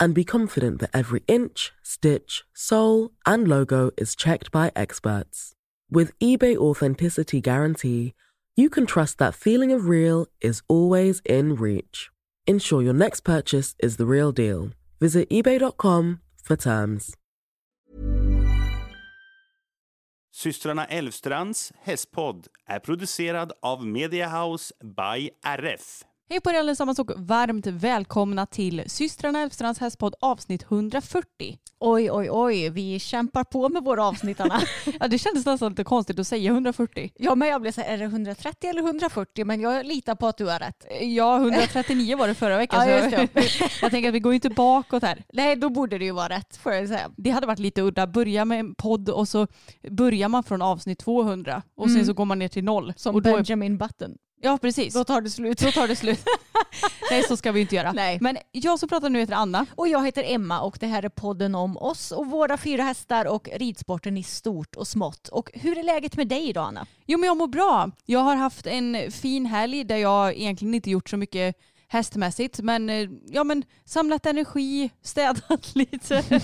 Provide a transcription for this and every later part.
and be confident that every inch, stitch, sole, and logo is checked by experts. With eBay Authenticity Guarantee, you can trust that feeling of real is always in reach. Ensure your next purchase is the real deal. Visit eBay.com for terms. Systrarna Elvstrands hästpodd är producerad av Media House by RF. Hej på er allesammans och varmt välkomna till systrarna Elfstrands hästpodd avsnitt 140. Oj, oj, oj, vi kämpar på med våra avsnitt Anna. ja, det kändes nästan lite konstigt att säga 140. Ja, men jag blev så här, är det 130 eller 140? Men jag litar på att du har rätt. Ja, 139 var det förra veckan. ja, just det. jag tänker att vi går inte bakåt här. Nej, då borde det ju vara rätt får jag säga. Det hade varit lite udda, börja med en podd och så börjar man från avsnitt 200 och mm. sen så går man ner till noll. Som och Benjamin Button. Ja precis. Då tar det slut. Då tar det slut. Nej så ska vi inte göra. Nej. Men jag som pratar nu heter Anna. Och jag heter Emma och det här är podden om oss och våra fyra hästar och ridsporten i stort och smått. Och hur är läget med dig idag Anna? Jo men jag mår bra. Jag har haft en fin helg där jag egentligen inte gjort så mycket hästmässigt men, eh, ja, men samlat energi, städat lite.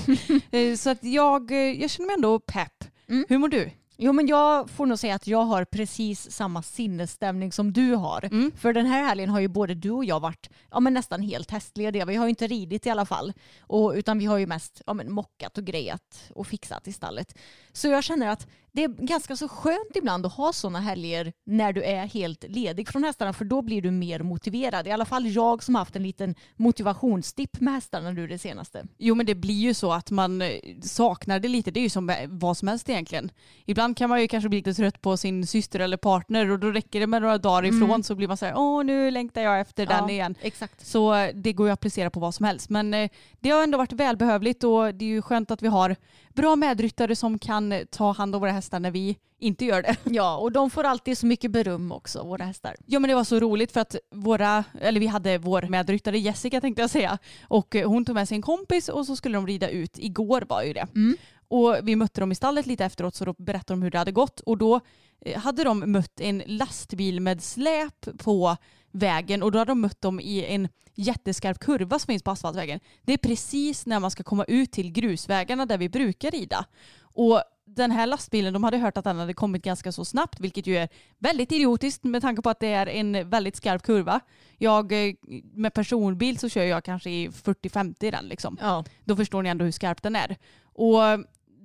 Eh, så att jag, eh, jag känner mig ändå pepp. Mm. Hur mår du? Jo men jag får nog säga att jag har precis samma sinnesstämning som du har. Mm. För den här helgen har ju både du och jag varit ja, men nästan helt hästlediga. Vi har ju inte ridit i alla fall. Och, utan vi har ju mest ja, men mockat och grejat och fixat i stallet. Så jag känner att det är ganska så skönt ibland att ha sådana helger när du är helt ledig från hästarna för då blir du mer motiverad. I alla fall jag som haft en liten motivationsdipp med hästarna nu det senaste. Jo men det blir ju så att man eh, saknar det lite. Det är ju som vad som helst egentligen. Ibland kan man ju kanske bli lite trött på sin syster eller partner och då räcker det med några dagar mm. ifrån mm. så blir man så här, åh nu längtar jag efter ja, den igen. Exakt. Så eh, det går ju att applicera på vad som helst. Men eh, det har ändå varit välbehövligt och det är ju skönt att vi har bra medryttare som kan ta hand om våra hästar när vi inte gör det. Ja, och de får alltid så mycket beröm också, våra hästar. Ja, men det var så roligt för att våra, eller vi hade vår medryttare Jessica tänkte jag säga, och hon tog med sig en kompis och så skulle de rida ut. Igår var ju det. Mm. Och vi mötte dem i stallet lite efteråt så då berättade de hur det hade gått och då eh, hade de mött en lastbil med släp på vägen och då hade de mött dem i en jätteskarp kurva som finns på asfaltvägen. Det är precis när man ska komma ut till grusvägarna där vi brukar rida. Och den här lastbilen, de hade hört att den hade kommit ganska så snabbt, vilket ju är väldigt idiotiskt med tanke på att det är en väldigt skarp kurva. Jag, eh, med personbil så kör jag kanske i 40-50 den liksom. Ja. Då förstår ni ändå hur skarp den är. Och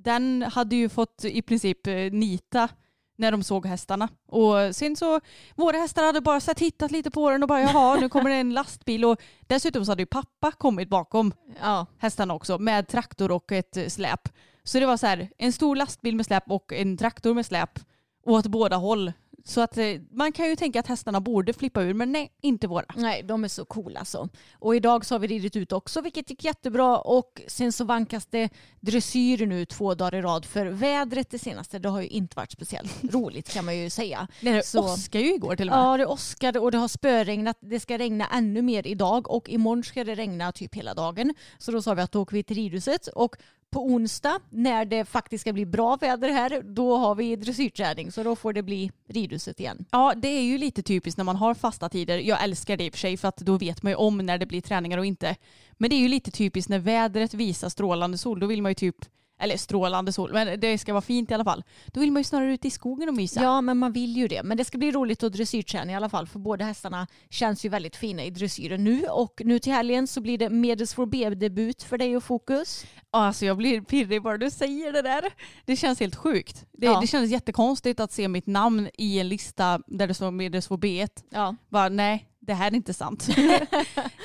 den hade ju fått i princip eh, nita när de såg hästarna. Och sen så, våra hästar hade bara sett hittat lite på den och bara jaha nu kommer det en lastbil och dessutom så hade ju pappa kommit bakom ja. hästarna också med traktor och ett släp. Så det var så här en stor lastbil med släp och en traktor med släp åt båda håll. Så att eh, man kan ju tänka att hästarna borde flippa ur men nej, inte våra. Nej, de är så coola så. Och idag så har vi ridit ut också vilket gick jättebra och sen så vankas det dressyr nu två dagar i rad för vädret det senaste det har ju inte varit speciellt roligt kan man ju säga. Nej, det så, åskade ju igår till och med. Ja, det åskade och det har spöregnat. Det ska regna ännu mer idag och imorgon ska det regna typ hela dagen. Så då sa vi att då åker vi till ridhuset och på onsdag när det faktiskt ska bli bra väder här, då har vi dressyrträning så då får det bli ridhuset igen. Ja, det är ju lite typiskt när man har fasta tider. Jag älskar det i och för sig för att då vet man ju om när det blir träningar och inte. Men det är ju lite typiskt när vädret visar strålande sol, då vill man ju typ eller strålande sol, men det ska vara fint i alla fall. Då vill man ju snarare ut i skogen och mysa. Ja, men man vill ju det. Men det ska bli roligt att dressyrträna i alla fall, för båda hästarna känns ju väldigt fina i dressyren nu. Och nu till helgen så blir det Medels for B-debut för dig och Fokus. Alltså jag blir pirrig bara du säger det där. Det känns helt sjukt. Det, Ja. det känns jättekonstigt att se mitt namn i en lista där det står Medels for B1. Ja. Bara, nej, det här är inte sant. nej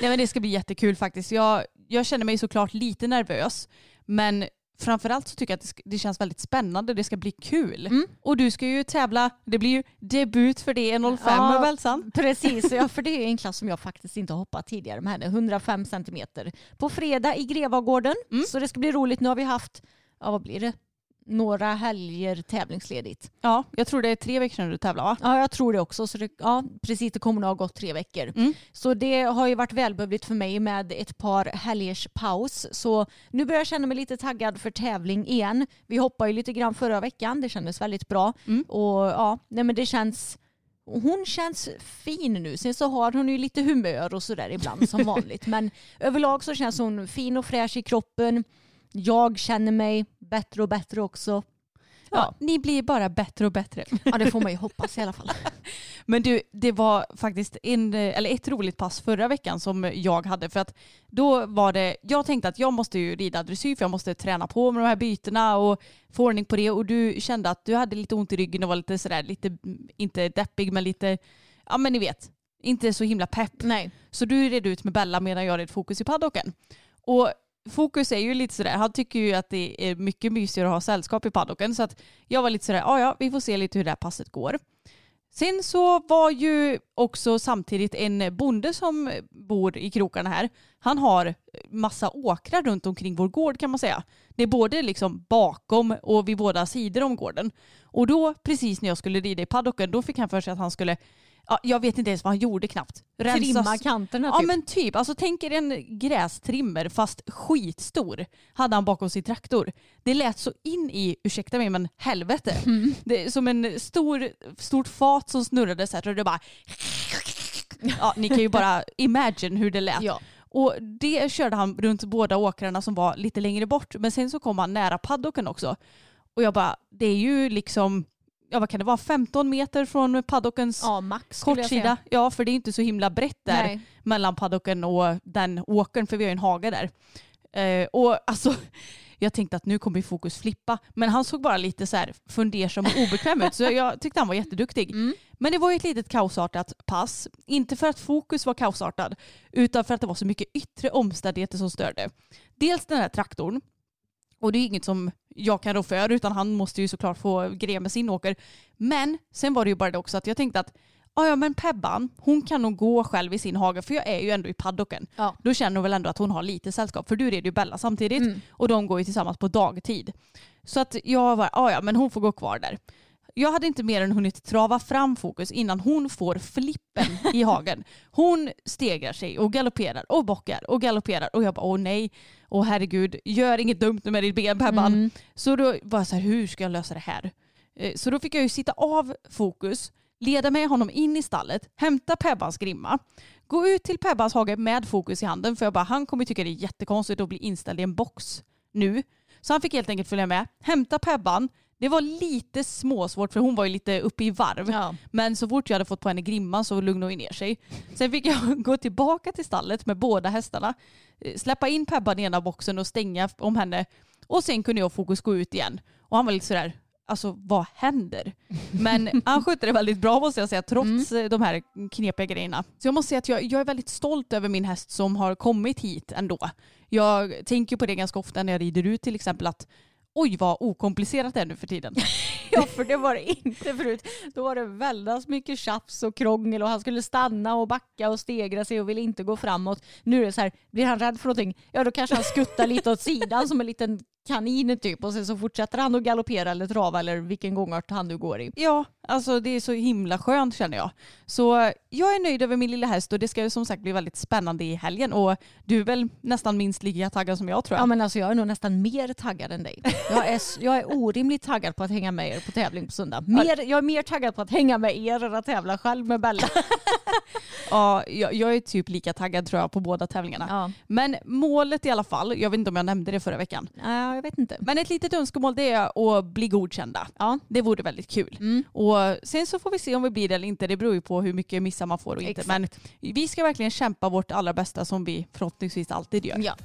men det ska bli jättekul faktiskt. Jag, jag känner mig såklart lite nervös. Men framförallt så tycker jag att det, känns väldigt spännande. Det ska bli kul. Mm. Och du ska ju tävla, det blir ju debut för det 05 Ja. ja. Välsan. Precis, ja, för det är en klass som jag faktiskt inte har hoppat tidigare med henne. 105 centimeter. På fredag i Grevagården. Mm. Så det ska bli roligt. Nu har vi haft, ja vad blir det? Några helger tävlingsledigt. Ja, jag tror det är tre veckor sedan du tävlade va? Ja, jag tror det också. Så det, ja, precis, det kommer nog ha gått tre veckor. Mm. Så det har ju varit välbehövligt för mig med ett par helgers paus. Så nu börjar jag känna mig lite taggad för tävling igen. Vi hoppade ju lite grann förra veckan. Det kändes väldigt bra. Mm. Och ja, nej men det känns hon känns fin nu. Sen så har hon ju lite humör och sådär ibland som vanligt. Men överlag så känns hon fin och fräsch i kroppen. Jag känner mig bättre och bättre också. Ja, ni blir bara bättre och bättre. Ja, det får man ju hoppas i alla fall. Men du, det var faktiskt en, eller ett roligt pass förra veckan som jag hade. För att då var det, jag tänkte att jag måste ju rida dressyr för jag måste träna på med de här bytena och få ordning på det. Och du kände att du hade lite ont i ryggen och var lite sådär, lite, inte deppig men lite, ja men ni vet, inte så himla pepp. Nej. Så du red ut med Bella medan jag red fokus i paddocken. Och Fokus är ju lite sådär, han tycker ju att det är mycket mysigare att ha sällskap i paddocken. Så att jag var lite sådär, ja ja, vi får se lite hur det här passet går. Sen så var ju också samtidigt en bonde som bor i krokarna här. Han har massa åkrar runt omkring vår gård kan man säga. Det är både liksom bakom och vid båda sidor om gården. Och då precis när jag skulle rida i paddocken då fick han för sig att han skulle, ja, jag vet inte ens vad han gjorde knappt. Trimma kanterna Ja typ. men typ, alltså tänk er en grästrimmer fast skitstor hade han bakom sin traktor. Det lät så in i, ursäkta mig men helvete. Mm. Det som en stor, stort fat som snurrade så här och det bara Ja ni kan ju bara imagine hur det lät. Ja. Och det körde han runt båda åkrarna som var lite längre bort. Men sen så kom han nära paddocken också. Och jag bara, det är ju liksom, ja vad kan det vara, 15 meter från paddockens ja, max kortsida. Ja för det är inte så himla brett där Nej. mellan paddocken och den åkern för vi har ju en hage där. Eh, och alltså jag tänkte att nu kommer fokus flippa men han såg bara lite så här fundersam och obekväm ut så jag tyckte han var jätteduktig. Mm. Men det var ju ett litet kaosartat pass. Inte för att fokus var kaosartad utan för att det var så mycket yttre omständigheter som störde. Dels den här traktorn och det är inget som jag kan rå för utan han måste ju såklart få grejer med sin åker. Men sen var det ju bara det också att jag tänkte att "Ja, ja men Pebban, hon kan nog gå själv i sin hage för jag är ju ändå i paddocken. Ja. Då känner hon väl ändå att hon har lite sällskap för du red ju Bella samtidigt Mm. och de går ju tillsammans på dagtid. Så att jag var, ja ja men hon får gå kvar där. Jag hade inte mer än hunnit trava fram fokus innan hon får flippen i hagen. Hon stegrar sig och galopperar och bockar och galopperar och jag bara åh nej, åh herregud, gör inget dumt nu med ditt ben Pebban. Mm. Så då var jag så här, hur ska jag lösa det här? Eh, Så då fick jag ju sitta av fokus, leda med honom in i stallet, hämta Pebbans grimma, gå ut till Pebbans hage med fokus i handen för jag bara, han kommer tycka det är jättekonstigt att bli inställd i en box nu. Så han fick helt enkelt följa med, hämta Pebban. Det var lite småsvårt för hon var ju lite uppe i varv. Ja. Men så fort jag hade fått på henne grimman så lugnade hon ner sig. Sen fick jag gå tillbaka till stallet med båda hästarna, eh, släppa in Pebban i ena boxen och stänga om henne. Och sen kunde jag och Fokus gå ut igen. Och han var lite sådär, alltså vad händer? Men han skötte det väldigt bra måste jag säga, trots eh, de här knepiga grejerna. Så jag måste säga att jag, jag är väldigt stolt över min häst som har kommit hit ändå. Jag tänker på det ganska ofta när jag rider ut till exempel att oj vad okomplicerat det är nu för tiden. Ja, för det var det inte förut. Då var det väldigt mycket tjafs och krångel och han skulle stanna och backa och stegra sig och ville inte gå framåt. Nu är det så här, blir han rädd för någonting, ja då kanske han skuttar lite åt sidan som en liten kanin typ och sen så fortsätter han att galoppera eller trava eller vilken gångart han nu går i. Ja, alltså det är så himla skönt känner jag. Så jag är nöjd över min lilla häst och det ska ju som sagt bli väldigt spännande i helgen och du är väl nästan minst lika taggad som jag tror jag. Ja men alltså jag är nog nästan mer taggad än dig. Jag är, jag är orimligt taggad på att hänga med er på tävling på söndag. Mer, jag är mer taggad på att hänga med er än att tävla själv med Bella. Ja, jag, jag är typ lika taggad tror jag på båda tävlingarna. Ja. Men målet i alla fall, jag vet inte om jag nämnde det förra veckan. Ja, jag vet inte. Men ett litet önskemål det är att bli godkända. Ja. Det vore väldigt kul. Mm. Och sen så får vi se om vi blir det eller inte. Det beror ju på hur mycket missar man får och inte. Exakt. Men vi ska verkligen kämpa vårt allra bästa som vi förhoppningsvis alltid gör. Ja.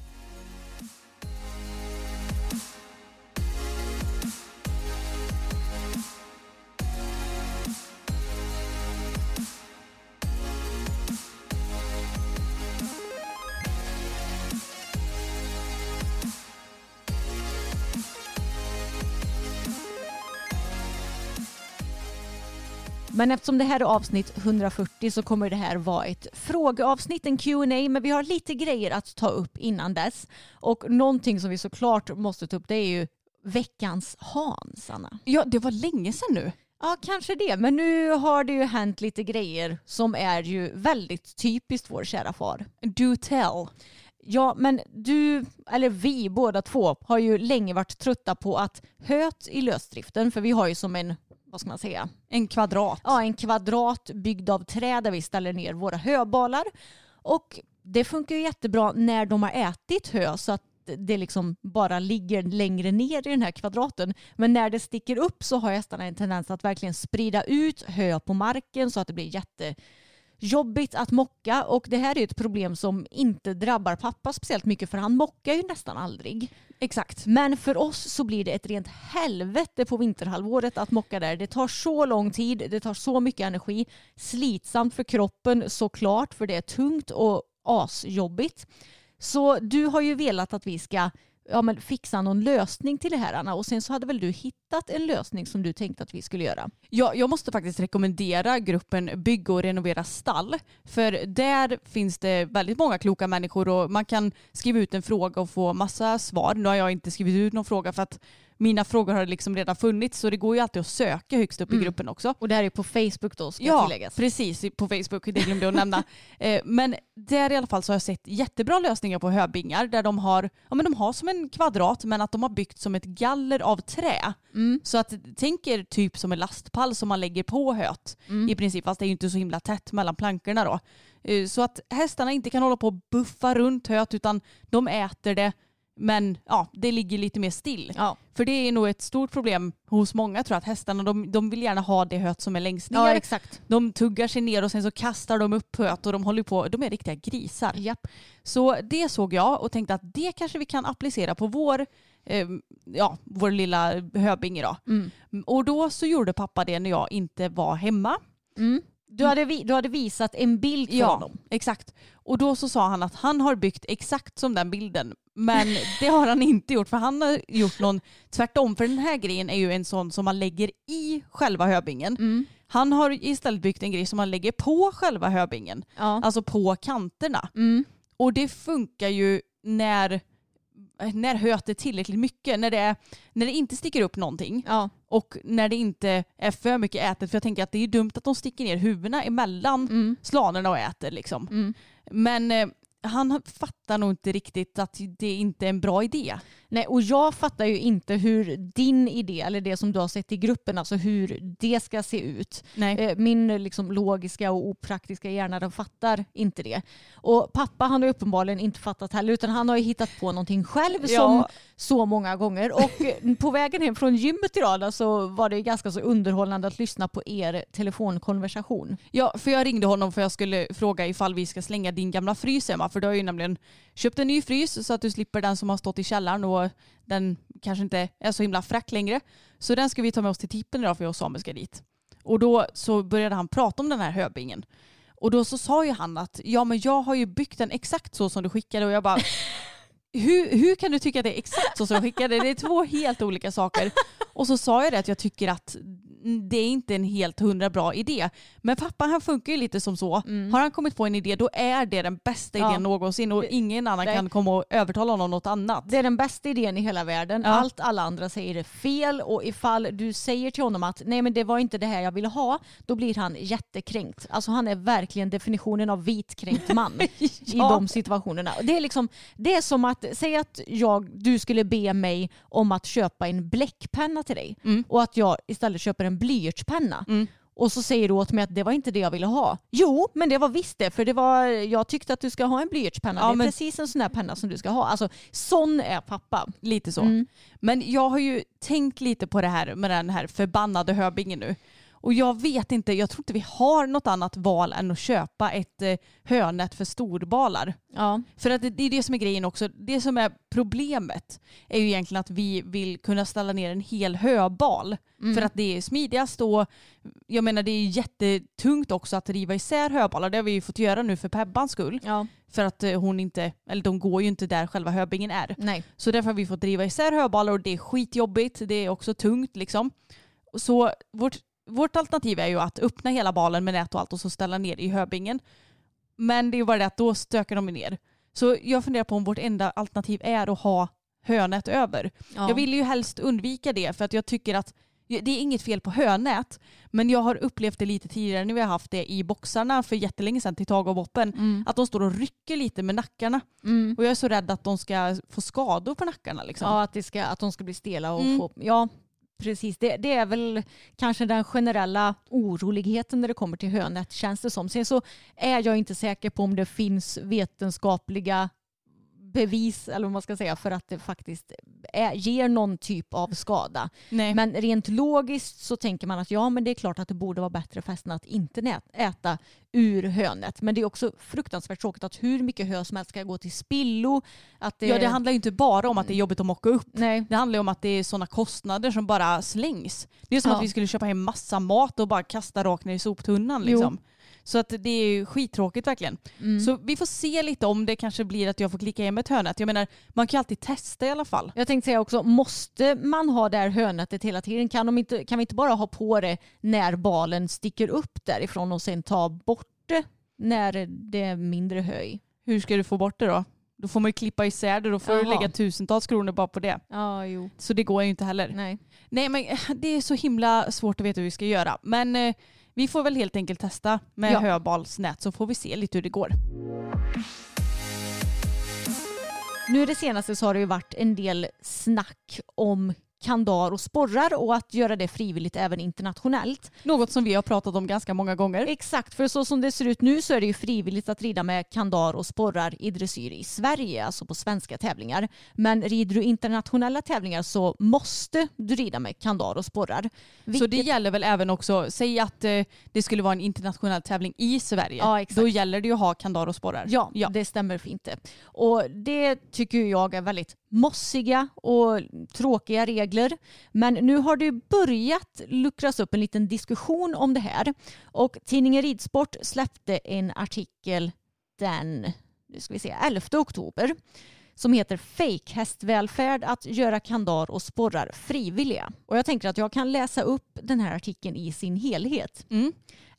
Men eftersom det här är avsnitt 140 så kommer det här vara ett frågeavsnitt, en Q&A men vi har lite grejer att ta upp innan dess. Och någonting som vi såklart måste ta upp det är ju veckans Hans, Anna. Ja, det var länge sedan nu. Ja, kanske det. Men nu har det ju hänt lite grejer som är ju väldigt typiskt vår kära far. Do tell. Ja, men du, eller vi båda två, har ju länge varit trötta på att höt i lösdriften, för vi har ju som en, vad ska man säga, En kvadrat. ja, en kvadrat byggd av trä där vi ställer ner våra höbalar. Och det funkar ju jättebra när de har ätit hö så att det liksom bara ligger längre ner i den här kvadraten. Men när det sticker upp så har hästarna en tendens att verkligen sprida ut hö på marken så att det blir jättejobbigt att mocka. Och det här är ett problem som inte drabbar pappa speciellt mycket för han mockar ju nästan aldrig. Exakt. Men för oss så blir det ett rent helvete på vinterhalvåret att mocka där. Det tar så lång tid, det tar så mycket energi. Slitsamt för kroppen såklart för det är tungt och asjobbigt. Så du har ju velat att vi ska ja, men fixa någon lösning till det här Anna och sen så hade väl du hittat en lösning som du tänkte att vi skulle göra. Ja, jag måste faktiskt rekommendera gruppen Bygga och renovera stall. För där finns det väldigt många kloka människor och man kan skriva ut en fråga och få massa svar. Nu har jag inte skrivit ut någon fråga för att mina frågor har liksom redan funnits så det går ju alltid att söka högst upp i Mm. gruppen också. Och det här är på Facebook då ska Ja, tilläggas. precis på Facebook, det glömde jag att nämna. Eh, Men där i alla fall så har jag sett jättebra lösningar på höbingar där de har, ja, men de har som en kvadrat men att de har byggt som ett galler av trä. Mm. Så att tänk er typ som en lastpall som man lägger på höet Mm. i princip fast det är ju inte så himla tätt mellan plankorna då. Eh, Så att hästarna inte kan hålla på och buffa runt höet utan de äter det men ja, det ligger lite mer still. Ja. För det är nog ett stort problem hos många tror jag att hästarna de, de vill gärna ha det höet som är längst ner. ja, exakt. De tuggar sig ner och sen så kastar de upp höet och de håller på, de är riktiga grisar. Japp. Så det såg jag och tänkte att det kanske vi kan applicera på vår, eh, ja, vår lilla höbinge då. Mm. Och då så gjorde pappa det när jag inte var hemma. Mm. Du, hade du hade visat en bild för Ja, honom. exakt. Och då så sa han att han har byggt exakt som den bilden. Men det har han inte gjort för han har gjort någon tvärtom. För den här grejen är ju en sån som man lägger i själva höbingen. Mm. Han har istället byggt en grej som man lägger på själva höbingen. Ja. Alltså på kanterna. Mm. Och det funkar ju när, när höet är tillräckligt mycket. När det, är, när det inte sticker upp någonting Ja. och när det inte är för mycket ätet. För jag tänker att det är dumt att de sticker ner huvudena emellan Mm. slanorna och äter. Liksom. Mm. Men eh, han fattar nog inte riktigt att det inte är en bra idé. Nej, och jag fattar ju inte hur din idé, eller det som du har sett i gruppen, alltså hur det ska se ut. Nej. Eh, Min liksom, logiska och opraktiska hjärna den fattar inte det. Och pappa han har uppenbarligen inte fattat heller utan han har ju hittat på någonting själv Ja. som så många gånger. Och eh, på vägen hem från gymmet idag så var det ganska så underhållande att lyssna på er telefonkonversation. Ja, för jag ringde honom för jag skulle fråga ifall vi ska slänga din gamla frys hemma. För du har ju nämligen köpt en ny frys så att du slipper den som har stått i källaren och den kanske inte är så himla fräck längre. Så den ska vi ta med oss till tippen idag för jag och Samuel ska dit. Och då så började han prata om den här höbingen. Och då så sa ju han att ja men jag har ju byggt den exakt så som du skickade och jag bara hur, hur kan du tycka att det är exakt så som jag skickade? Det är två helt olika saker. Och så sa jag det att jag tycker att det är inte en helt hundra bra idé. Men pappa han funkar ju lite som så. Har han kommit på en idé då är det den bästa idén Mm. Ja. någonsin och ingen annan Nej. kan komma och övertala honom något annat. Det är den bästa idén i hela världen. Ja. Allt alla andra säger är fel och ifall du säger till honom att nej men det var inte det här jag ville ha, då blir han jättekränkt. Alltså han är verkligen definitionen av vitkränkt man i Ja. de situationerna. Det är, liksom, det är som att, säg att jag, du skulle be mig om att köpa en bläckpenna till dig Mm. och att jag istället köper en blyertspenna. Mm. Och så säger du åt mig att det var inte det jag ville ha. Jo, men det var visst det. För det var, jag tyckte att du ska ha en blyertspenna. Ja, det är men- precis en sån här penna som du ska ha. Alltså, sån är pappa. Lite så. Mm. Men jag har ju tänkt lite på det här med den här förbannade höbingen nu. Och jag vet inte, jag tror inte vi har något annat val än att köpa ett eh, hönät för storbalar. Ja. För att det, det är det som är grejen också. Det som är problemet är ju egentligen att vi vill kunna ställa ner en hel höbal. Mm. För att det är smidigast och jag menar det är jättetungt också att riva isär höbalar. Det har vi ju fått göra nu för Pebbans skull. ja. För att eh, hon inte, eller de går ju inte där själva höbingen är. Nej. Så därför har vi fått driva isär höbalar och det är skitjobbigt. Det är också tungt liksom. Så vårt, vårt alternativ är ju att öppna hela balen med nät och allt och så ställa ner i höbingen. Men det är ju bara det att då stökar de ner. Så jag funderar på om vårt enda alternativ är att ha hönät över. Ja. Jag vill ju helst undvika det för att jag tycker att det är inget fel på hönät men jag har upplevt det lite tidigare när vi har haft det i boxarna för jättelänge sedan till Tag och Boppen. Mm. Att de står och rycker lite med nackarna. Mm. Och jag är så rädd att de ska få skador på nackarna. Liksom. Ja, att, det ska, att de ska bli stela och Mm. få... Ja, precis. Det, det är väl kanske den generella oroligheten när det kommer till hönät känns det som. Sen så är jag inte säker på om det finns vetenskapliga bevis eller vad man ska säga för att det faktiskt är, ger någon typ av skada. Nej. Men rent logiskt så tänker man att ja men det är klart att det borde vara bättre för hästen att inte äta ur hönet. Men det är också fruktansvärt tråkigt att hur mycket hö som helst ska gå till spillo. Att det, Ja, det handlar ju inte bara om att det är jobbigt att mocka upp. Nej. Det handlar ju om att det är sådana kostnader som bara slängs. Det är som Ja. att vi skulle köpa hem massa mat och bara kasta rakt ner i soptunnan. Jo. Så att det är ju skittråkigt verkligen. Mm. Så vi får se lite om det kanske blir att jag får klicka hem ett hörnet. Jag menar, man kan ju alltid testa i alla fall. Jag tänkte säga också, måste man ha det här hönötet hela tiden? Kan, de inte, kan vi inte bara ha på det när balen sticker upp därifrån och sen ta bort det när det är mindre höj? Hur ska du få bort det då? Då får man ju klippa isär det. Då får du Jaha. lägga tusentals kronor bara på det. Ja, jo. Så det går ju inte heller. Nej. Nej men eh, det är så himla svårt att veta hur vi ska göra. Men eh, vi får väl helt enkelt testa med Ja. höbalsnät så får vi se lite hur det går. Nu det senaste så har det ju varit en del snack om kandar och sporrar och att göra det frivilligt även internationellt. Något som vi har pratat om ganska många gånger. Exakt, för så som det ser ut nu så är det ju frivilligt att rida med kandar och sporrar i dressyr i Sverige, alltså på svenska tävlingar. Men rider du internationella tävlingar så måste du rida med kandar och sporrar. Så Vilket- det gäller väl även också, säg att eh, det skulle vara en internationell tävling i Sverige. Ja, exakt. Då gäller det ju att ha kandar och sporrar. Ja, ja. det stämmer fint. Och det tycker jag är väldigt mossiga och tråkiga regler. Men nu har det börjat luckras upp en liten diskussion om det här. Och tidningen Ridsport släppte en artikel den nu ska vi se, 11 oktober som heter Fake hästvälfärd att göra kandar och sporrar frivilliga. Och jag tänker att jag kan läsa upp den här artikeln i sin helhet. Mm.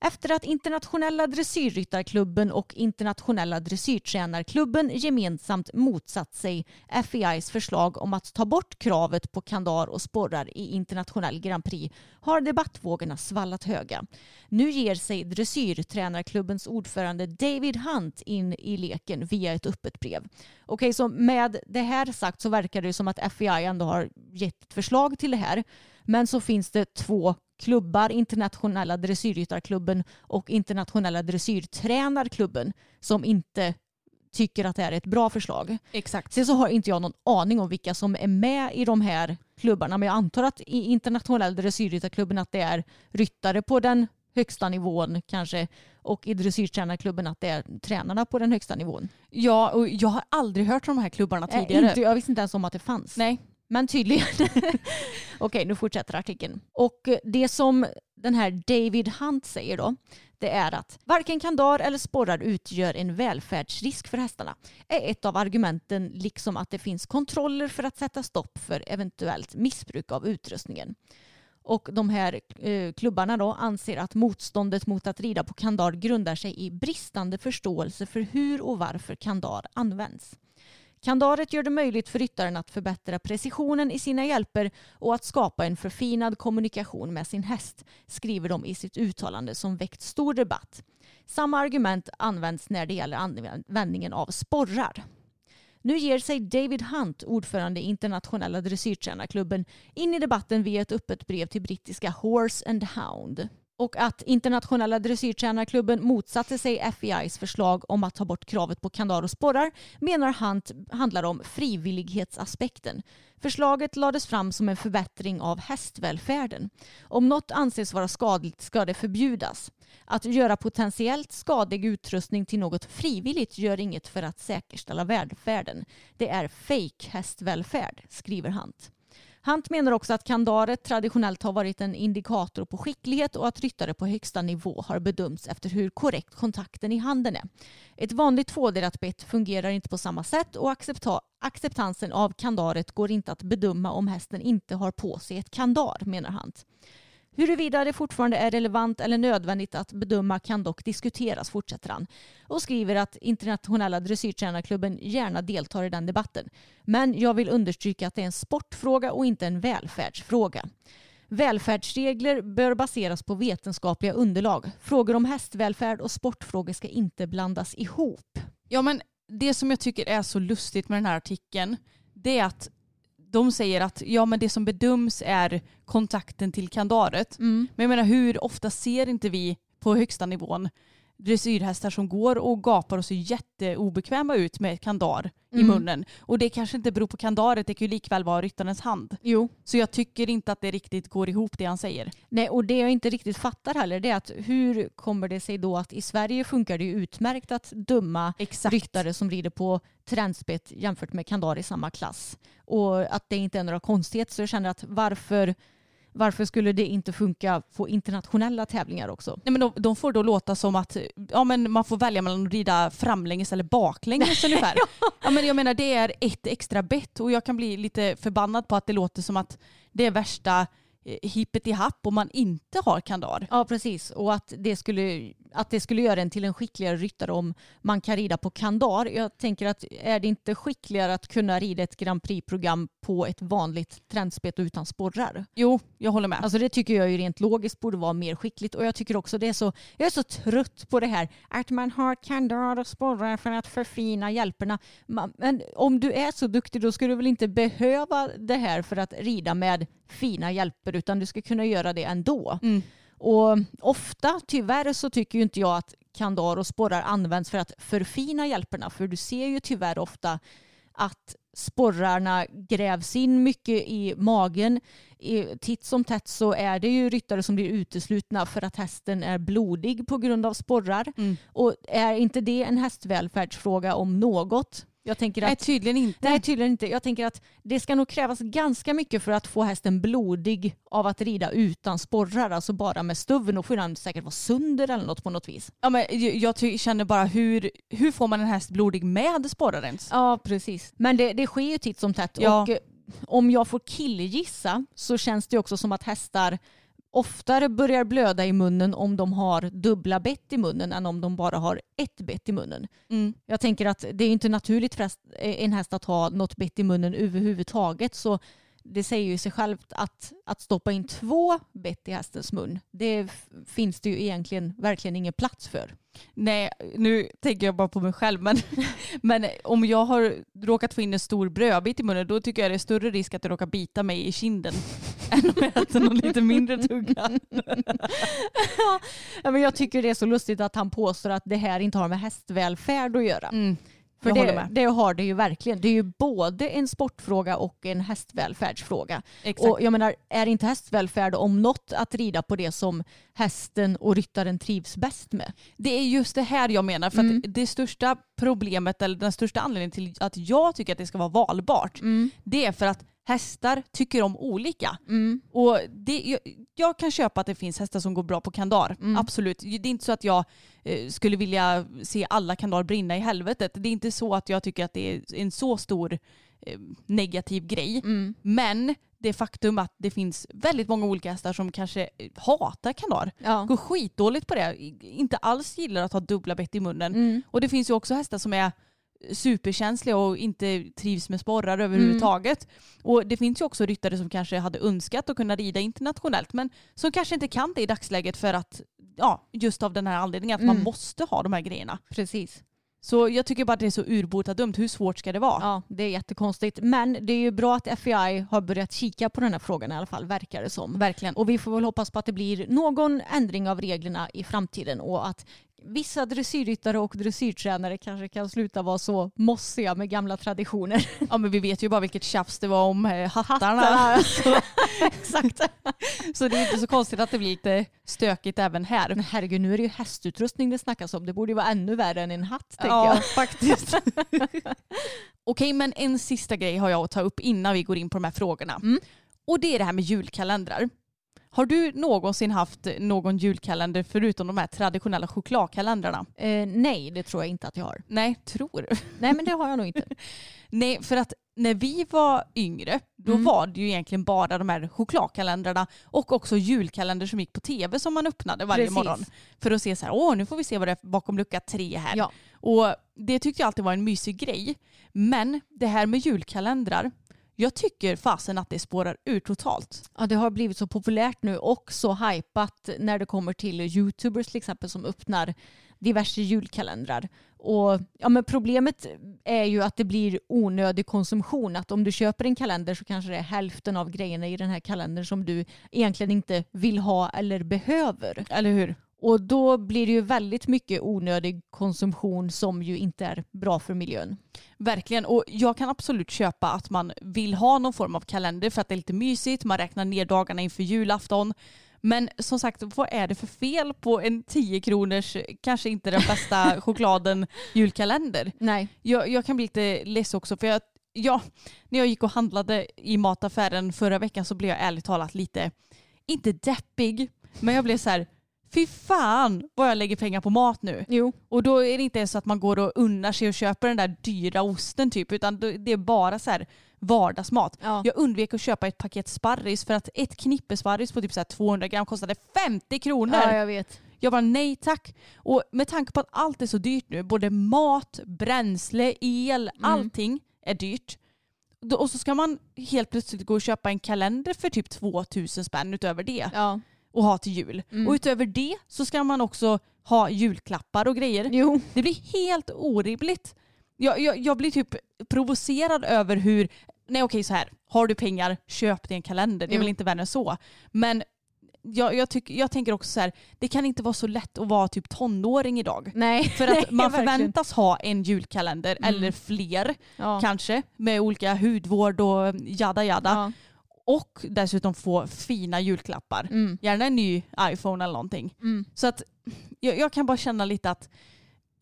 Efter att internationella dressyrryttarklubben och internationella dressyrtränarklubben gemensamt motsatt sig FEIs förslag om att ta bort kravet på kandar och sporrar i internationell Grand Prix har debattvågorna svallat höga. Nu ger sig dressyrtränarklubbens ordförande David Hunt in i leken via ett öppet brev. Okej, så med det här sagt så verkar det som att FEI ändå har gett ett förslag till det här. Men så finns det två klubbar, internationella dressyrryttarklubben och internationella dressyrtränarklubben som inte tycker att det här är ett bra förslag. Exakt. Sen så har inte jag någon aning om vilka som är med i de här klubbarna men jag antar att i internationella dressyrryttarklubben att det är ryttare på den högsta nivån kanske och i dressyrtränarklubben att det är tränarna på den högsta nivån. Ja, och jag har aldrig hört om de här klubbarna Äh, tidigare. inte, jag visste inte ens om att det fanns. Nej. Men tydligen. Okej, nu fortsätter artikeln. Och det som den här David Hunt säger då, det är att varken kandar eller sporrar utgör en välfärdsrisk för hästarna. är ett av argumenten, liksom att det finns kontroller för att sätta stopp för eventuellt missbruk av utrustningen. Och de här eh, klubbarna då anser att motståndet mot att rida på kandar grundar sig i bristande förståelse för hur och varför kandar används. Kandaret gör det möjligt för ryttaren att förbättra precisionen i sina hjälper och att skapa en förfinad kommunikation med sin häst, skriver de i sitt uttalande som väckt stor debatt. Samma argument används när det gäller användningen av sporrar. Nu ger sig David Hunt, ordförande i internationella dressyrtränarklubben, in i debatten via ett öppet brev till brittiska Horse and Hound och att internationella dressyrtränarklubben motsatte sig FEIs förslag om att ta bort kravet på kandar och sporrar menar Hunt handlar om frivillighetsaspekten. Förslaget lades fram som en förbättring av hästvälfärden. Om något anses vara skadligt ska det förbjudas. Att göra potentiellt skadlig utrustning till något frivilligt gör inget för att säkerställa välfärden. Det är fake hästvälfärd, skriver Hunt. Hunt menar också att kandaret traditionellt har varit en indikator på skicklighet och att ryttare på högsta nivå har bedömts efter hur korrekt kontakten i handen är. Ett vanligt tvådelat bett fungerar inte på samma sätt och acceptansen av kandaret går inte att bedöma om hästen inte har på sig ett kandar, menar Hunt. Huruvida det fortfarande är relevant eller nödvändigt att bedöma kan dock diskuteras, fortsätter han. Och skriver att internationella dressyrtränarklubben gärna deltar i den debatten. Men jag vill understryka att det är en sportfråga och inte en välfärdsfråga. Välfärdsregler bör baseras på vetenskapliga underlag. Frågor om hästvälfärd och sportfrågor ska inte blandas ihop. Ja men det som jag tycker är så lustigt med den här artikeln det är att de säger att ja, men det som bedöms är kontakten till kandaret. Mm. Men jag menar hur ofta ser inte vi på högsta nivån dressyrhästar som går och gapar och ser jätteobekväma ut med kandar mm. i munnen. Och det kanske inte beror på kandaret, det kan ju likväl vara ryttarens hand. Jo. Så jag tycker inte att det riktigt går ihop det han säger. Nej, och det jag inte riktigt fattar heller det är att hur kommer det sig då att i Sverige funkar det ju utmärkt att döma Exakt. ryttare som rider på trendspett jämfört med kandar i samma klass. Och att det inte är några konstigheter. Så jag känner att varför varför skulle det inte funka på internationella tävlingar också? Nej, men de, de får då låta som att ja, men man får välja mellan att rida framlänges eller baklänges ungefär. ja. men jag menar det är ett extra bett och jag kan bli lite förbannad på att det låter som att det är värsta hippet i happ om man inte har kandar. Ja precis och att det, skulle, att det skulle göra en till en skickligare ryttare om man kan rida på kandar. Jag tänker att är det inte skickligare att kunna rida ett Grand Prix-program på ett vanligt trendspett utan sporrar? Jo, jag håller med. Alltså det tycker jag ju rent logiskt borde vara mer skickligt och jag tycker också det är så, jag är så trött på det här att man har kandar och sporrar för att förfina hjälperna. Men om du är så duktig då ska du väl inte behöva det här för att rida med fina hjälper utan du ska kunna göra det ändå. Mm. Och ofta, tyvärr så tycker ju inte jag att kandar och sporrar används för att förfina hjälperna för du ser ju tyvärr ofta att sporrarna grävs in mycket i magen. titt som tätt så är det ju ryttare som blir uteslutna för att hästen är blodig på grund av sporrar. Mm. Och är inte det en hästvälfärdsfråga om något? Jag tänker att, nej, tydligen inte. Nej, tydligen inte. Jag tänker att det ska nog krävas ganska mycket för att få hästen blodig av att rida utan sporrar, alltså bara med stuven. Då får den säkert vara sönder eller något på något vis. Ja, men jag känner bara hur, hur får man en häst blodig med sporrar ens? Ja, precis. Men det, det sker ju titt som tätt. Ja. Och eh, om jag får killgissa så känns det också som att hästar oftare börjar blöda i munnen om de har dubbla bett i munnen än om de bara har ett bett i munnen. Mm. Jag tänker att det är inte naturligt för en häst att ha något bett i munnen överhuvudtaget så det säger ju sig självt att, att stoppa in två bett i hästens mun, det finns det ju egentligen verkligen ingen plats för. Nej, nu tänker jag bara på mig själv, men, men om jag har råkat få in en stor brödbit i munnen, då tycker jag det är större risk att det råkar bita mig i kinden än om jag äter någon lite mindre tugga. ja, men jag tycker det är så lustigt att han påstår att det här inte har med hästvälfärd att göra. Mm. För det, det, har det ju verkligen. Det är ju både en sportfråga och en hästvälfärdsfråga. Exakt. Och jag menar, är inte hästvälfärd om något att rida på det som hästen och ryttaren trivs bäst med? Det är just det här jag menar. För mm. att det största problemet, eller den största anledningen till att jag tycker att det ska vara valbart, mm. det är för att hästar tycker om olika. Mm. Och det, jag, jag, kan köpa att det finns hästar som går bra på kandar. Mm. Absolut. Det är inte så att jag eh, skulle vilja se alla kandar brinna i helvetet. Det är inte så att jag tycker att det är en så stor eh, negativ grej. Mm. Men det faktum att det finns väldigt många olika hästar som kanske hatar kandar. Ja. Går skitdåligt på det. Inte alls gillar att ha dubbla bett i munnen. Mm. Och det finns ju också hästar som är superkänsliga och inte trivs med sporrar överhuvudtaget. Mm. Och det finns ju också ryttare som kanske hade önskat att kunna rida internationellt men som kanske inte kan det i dagsläget för att, ja, just av den här anledningen att mm. man måste ha de här grejerna. Precis. Så jag tycker bara att det är så urbota dumt. Hur svårt ska det vara? Ja, det är jättekonstigt. Men det är ju bra att FBI har börjat kika på den här frågan i alla fall, verkar det som. Verkligen. Och vi får väl hoppas på att det blir någon ändring av reglerna i framtiden och att vissa dressyrryttare och dressyrtränare kanske kan sluta vara så mossiga med gamla traditioner. Ja men vi vet ju bara vilket tjafs det var om eh, hattarna. Hattarna. Så, exakt. Så det är inte så konstigt att det blir lite stökigt även här. Men herregud, nu är det ju hästutrustning det snackas om. Det borde ju vara ännu värre än en hatt, tänker Ja, jag. faktiskt. Okej, men en sista grej har jag att ta upp innan vi går in på de här frågorna. Mm. Och det är det här med julkalendrar. Har du någonsin haft någon julkalender förutom de här traditionella chokladkalendrarna? Eh, nej, det tror jag inte att jag har. Nej, tror? Nej, men det har jag nog inte. Nej, för att när vi var yngre, då Mm. var det ju egentligen bara de här chokladkalendrarna och också julkalender som gick på tv som man öppnade varje Precis. morgon. För att se så här, åh nu får vi se vad det är bakom lucka tre här. Ja. Och det tyckte jag alltid var en mysig grej. Men det här med julkalendrar, jag tycker fasen att det spårar ur totalt. Ja, det har blivit så populärt nu och så hypat när det kommer till youtubers till exempel som öppnar diverse julkalendrar. Och ja, men problemet är ju att det blir onödig konsumtion. Att om du köper en kalender så kanske det är hälften av grejerna i den här kalendern som du egentligen inte vill ha eller behöver. Eller hur? Och då blir det ju väldigt mycket onödig konsumtion som ju inte är bra för miljön. Verkligen. Och jag kan absolut köpa att man vill ha någon form av kalender för att det är lite mysigt. Man räknar ner dagarna inför julafton. Men som sagt, vad är det för fel på en 10 kronors, kanske inte den bästa chokladen, julkalender? Nej. Jag, jag kan bli lite less också för jag, ja, när jag gick och handlade i mataffären förra veckan så blev jag ärligt talat lite, inte deppig, men jag blev så här, fy fan vad jag lägger pengar på mat nu. Jo. Och då är det inte ens så att man går och unnar sig och köper den där dyra osten typ, utan det är bara så här vardagsmat. Ja. Jag undvek att köpa ett paket sparris för att ett knippe sparris på typ så här 200 gram kostade 50 kronor. ja, jag vet. Jag var nej tack. Och med tanke på att allt är så dyrt nu, både mat, bränsle, el, Mm. allting är dyrt. Och så ska man helt plötsligt gå och köpa en kalender för typ 2000 spänn utöver det Ja. Och ha till jul. Mm. Och utöver det så ska man också ha julklappar och grejer. Jo. Det blir helt orimligt. Jag, jag, jag blir typ provocerad över hur, nej okej så här, har du pengar, köp dig en kalender. Det är Jo. väl inte värre än så. Men jag, jag, tyck, jag tänker också så här, det kan inte vara så lätt att vara typ tonåring idag. Nej. För att man förväntas ha en julkalender Mm. eller fler Ja. kanske med olika hudvård och jada jada. Ja. Och dessutom få fina julklappar. Mm. Gärna en ny iPhone eller någonting. Mm. Så att jag, jag kan bara känna lite att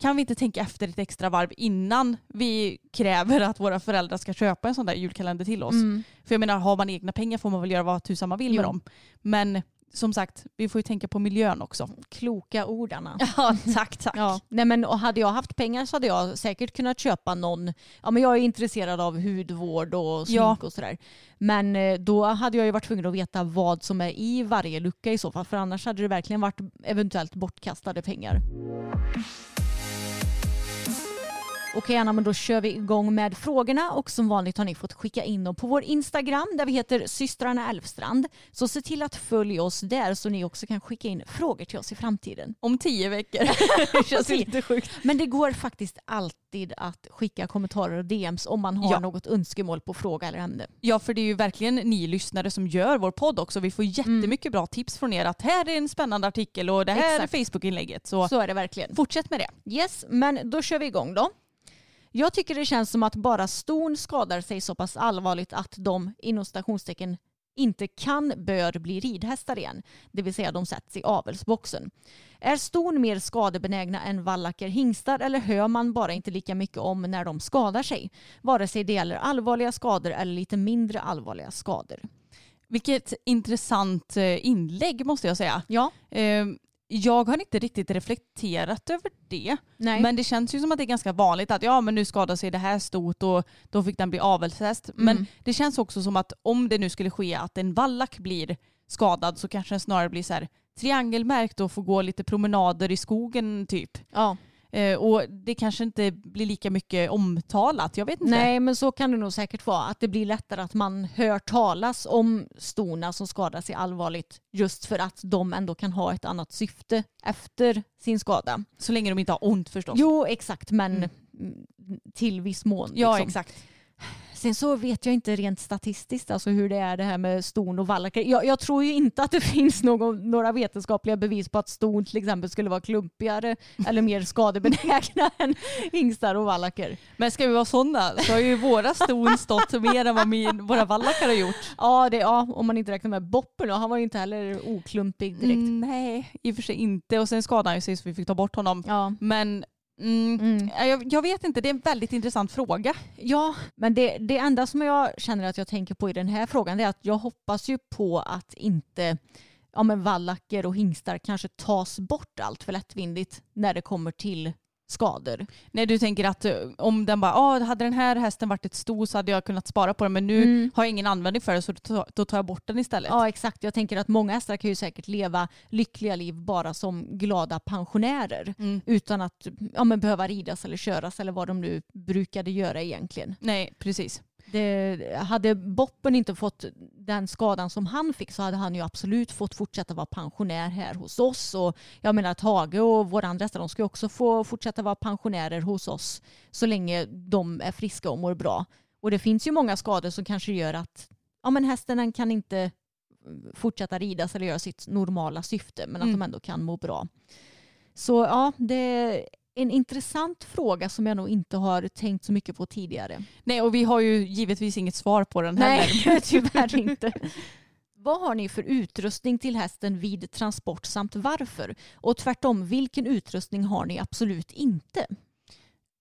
kan vi inte tänka efter ett extra varv innan vi kräver att våra föräldrar ska köpa en sån där julkalender till oss? Mm. För jag menar, har man egna pengar får man väl göra vad tusan man vill med Jo. dem. Men som sagt, vi får ju tänka på miljön också. Kloka ordarna. Ja, tack, tack. Ja. Nej, men, och hade jag haft pengar så hade jag säkert kunnat köpa någon, ja men jag är intresserad av hudvård och smink Ja. och sådär. Men eh, då hade jag ju varit tvungen att veta vad som är i varje lucka i så fall, för annars hade det verkligen varit eventuellt bortkastade pengar. Okej Anna, men då kör vi igång med frågorna och som vanligt har ni fått skicka in dem på vår Instagram där vi heter systrarna Elfstrand. Så se till att följa oss där så ni också kan skicka in frågor till oss i framtiden. Om tio veckor. det känns lite sjukt. Men det går faktiskt alltid att skicka kommentarer och DMs om man har Ja. något önskemål på fråga eller ämne. Ja, för det är ju verkligen ni lyssnare som gör vår podd också. Vi får jättemycket bra tips från er att här är en spännande artikel och det här Exakt. är Facebook-inlägget. Så, Så är det verkligen. fortsätt med det. Yes, men då kör vi igång då. Jag tycker det känns som att bara ston skadar sig så pass allvarligt att de inom stationstecken inte kan, bör bli ridhästar igen. Det vill säga de sätts i avelsboxen. Är ston mer skadebenägna än vallacker hingstar eller hör man bara inte lika mycket om när de skadar sig? Vare sig det gäller allvarliga skador eller lite mindre allvarliga skador. Vilket intressant eh, inlägg måste jag säga. Ja, Eh, Jag har inte riktigt reflekterat över det. nej. Men det känns ju som att det är ganska vanligt att ja men nu skadade sig det här stort och då fick den bli avelshäst. Men Mm. det känns också som att om det nu skulle ske att en vallack blir skadad så kanske den snarare blir så här triangelmärkt och får gå lite promenader i skogen typ. ja. Eh, och det kanske inte blir lika mycket omtalat. Jag vet inte. Nej, men så kan det nog säkert vara. Att det blir lättare att man hör talas om stona som skadar sig allvarligt just för att de ändå kan ha ett annat syfte efter sin skada. Så länge de inte har ont förstås. Jo, exakt, men Mm. till viss mån. ja, liksom. exakt. Sen så vet jag inte rent statistiskt alltså hur det är det här med ston och vallackar. Jag, jag tror ju inte att det finns någon, några vetenskapliga bevis på att ston till exempel skulle vara klumpigare eller mer skadebenägna än hingstar och vallacker. Men ska vi vara sådana så har ju våra ston stått mer än vad min, våra vallackar har gjort. Ja, det, ja, om man inte räknar med Boppen då. Han var ju inte heller oklumpig direkt. Mm, nej, i och för sig inte. Och sen skadade han ju sig så vi fick ta bort honom. Ja. Men mm, Mm. jag, jag vet inte, det är en väldigt intressant fråga. Ja, men det, det enda som jag känner att jag tänker på i den här frågan är att jag hoppas ju på att inte ja, men vallacker och hingstar kanske tas bort allt för lättvindigt när det kommer till skador. Nej, du tänker att eh, om den bara, ah, hade den här hästen varit ett sto så hade jag kunnat spara på den men nu Mm. har jag ingen användning för det så då tar jag bort den istället. Ja exakt, jag tänker att många hästar kan ju säkert leva lyckliga liv bara som glada pensionärer Mm. utan att ja, men behöva ridas eller köras eller vad de nu brukade göra egentligen. Nej, precis. Det, hade Boppen inte fått den skadan som han fick så hade han ju absolut fått fortsätta vara pensionär här hos oss. Och jag menar Tage och våra andra hästar de ska också få fortsätta vara pensionärer hos oss så länge de är friska och mår bra. Och det finns ju många skador som kanske gör att ja, men hästen kan inte fortsätta ridas eller göra sitt normala syfte men att Mm. de ändå kan må bra. Så ja, det en intressant fråga som jag nog inte har tänkt så mycket på tidigare. Nej, och vi har ju givetvis inget svar på den heller. Nej, tyvärr inte. Vad har ni för utrustning till hästen vid transport samt varför? Och tvärtom, vilken utrustning har ni absolut inte?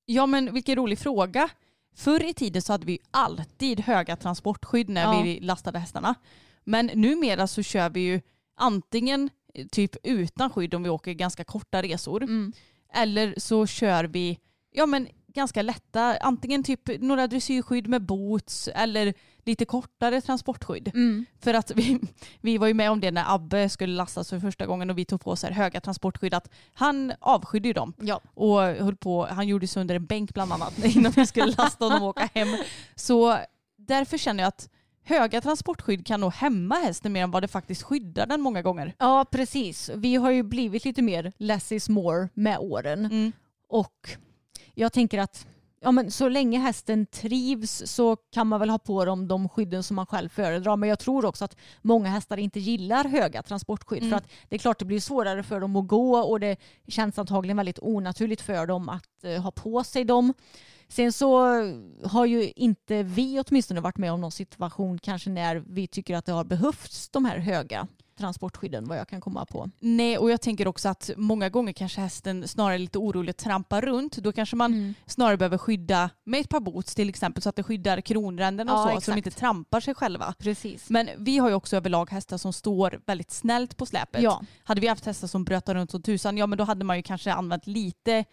Ja men vilken rolig fråga. Förr i tiden så hade vi alltid höga transportskydd när Ja. vi lastade hästarna. Men numera så kör vi ju antingen eh, typ utan skydd om vi åker ganska korta resor. Mm. Eller så kör vi ja, men ganska lätta, antingen typ några dressyrskydd med boots eller lite kortare transportskydd. Mm. För att vi, vi var ju med om det när Abbe skulle lastas för första gången och vi tog på oss höga transportskydd. Att han avskydde ju dem Ja. och höll på, han gjorde sönder en bänk bland annat innan vi skulle lasta honom och åka hem. Så därför känner jag att höga transportskydd kan nog hämma hästen mer än vad det faktiskt skyddar den många gånger. ja, precis. Vi har ju blivit lite mer less is more med åren. Mm. Och jag tänker att ja, men så länge hästen trivs så kan man väl ha på dem de skydden som man själv föredrar. Men jag tror också att många hästar inte gillar höga transportskydd. Mm. För att det är klart det blir svårare för dem att gå och det känns antagligen väldigt onaturligt för dem att eh, ha på sig dem. Sen så har ju inte vi åtminstone varit med om någon situation kanske när vi tycker att det har behövts de här höga transportskydden vad jag kan komma på. Nej, och jag tänker också att många gånger kanske hästen snarare lite orolig att trampa runt. Då kanske man Mm. snarare behöver skydda med ett par boots till exempel så att det skyddar kronränderna och Ja, så, så exakt. de inte trampar sig själva. Precis. Men vi har ju också överlag hästar som står väldigt snällt på släpet. Ja. Hade vi haft hästar som bröt runt som tusan, ja men då hade man ju kanske använt lite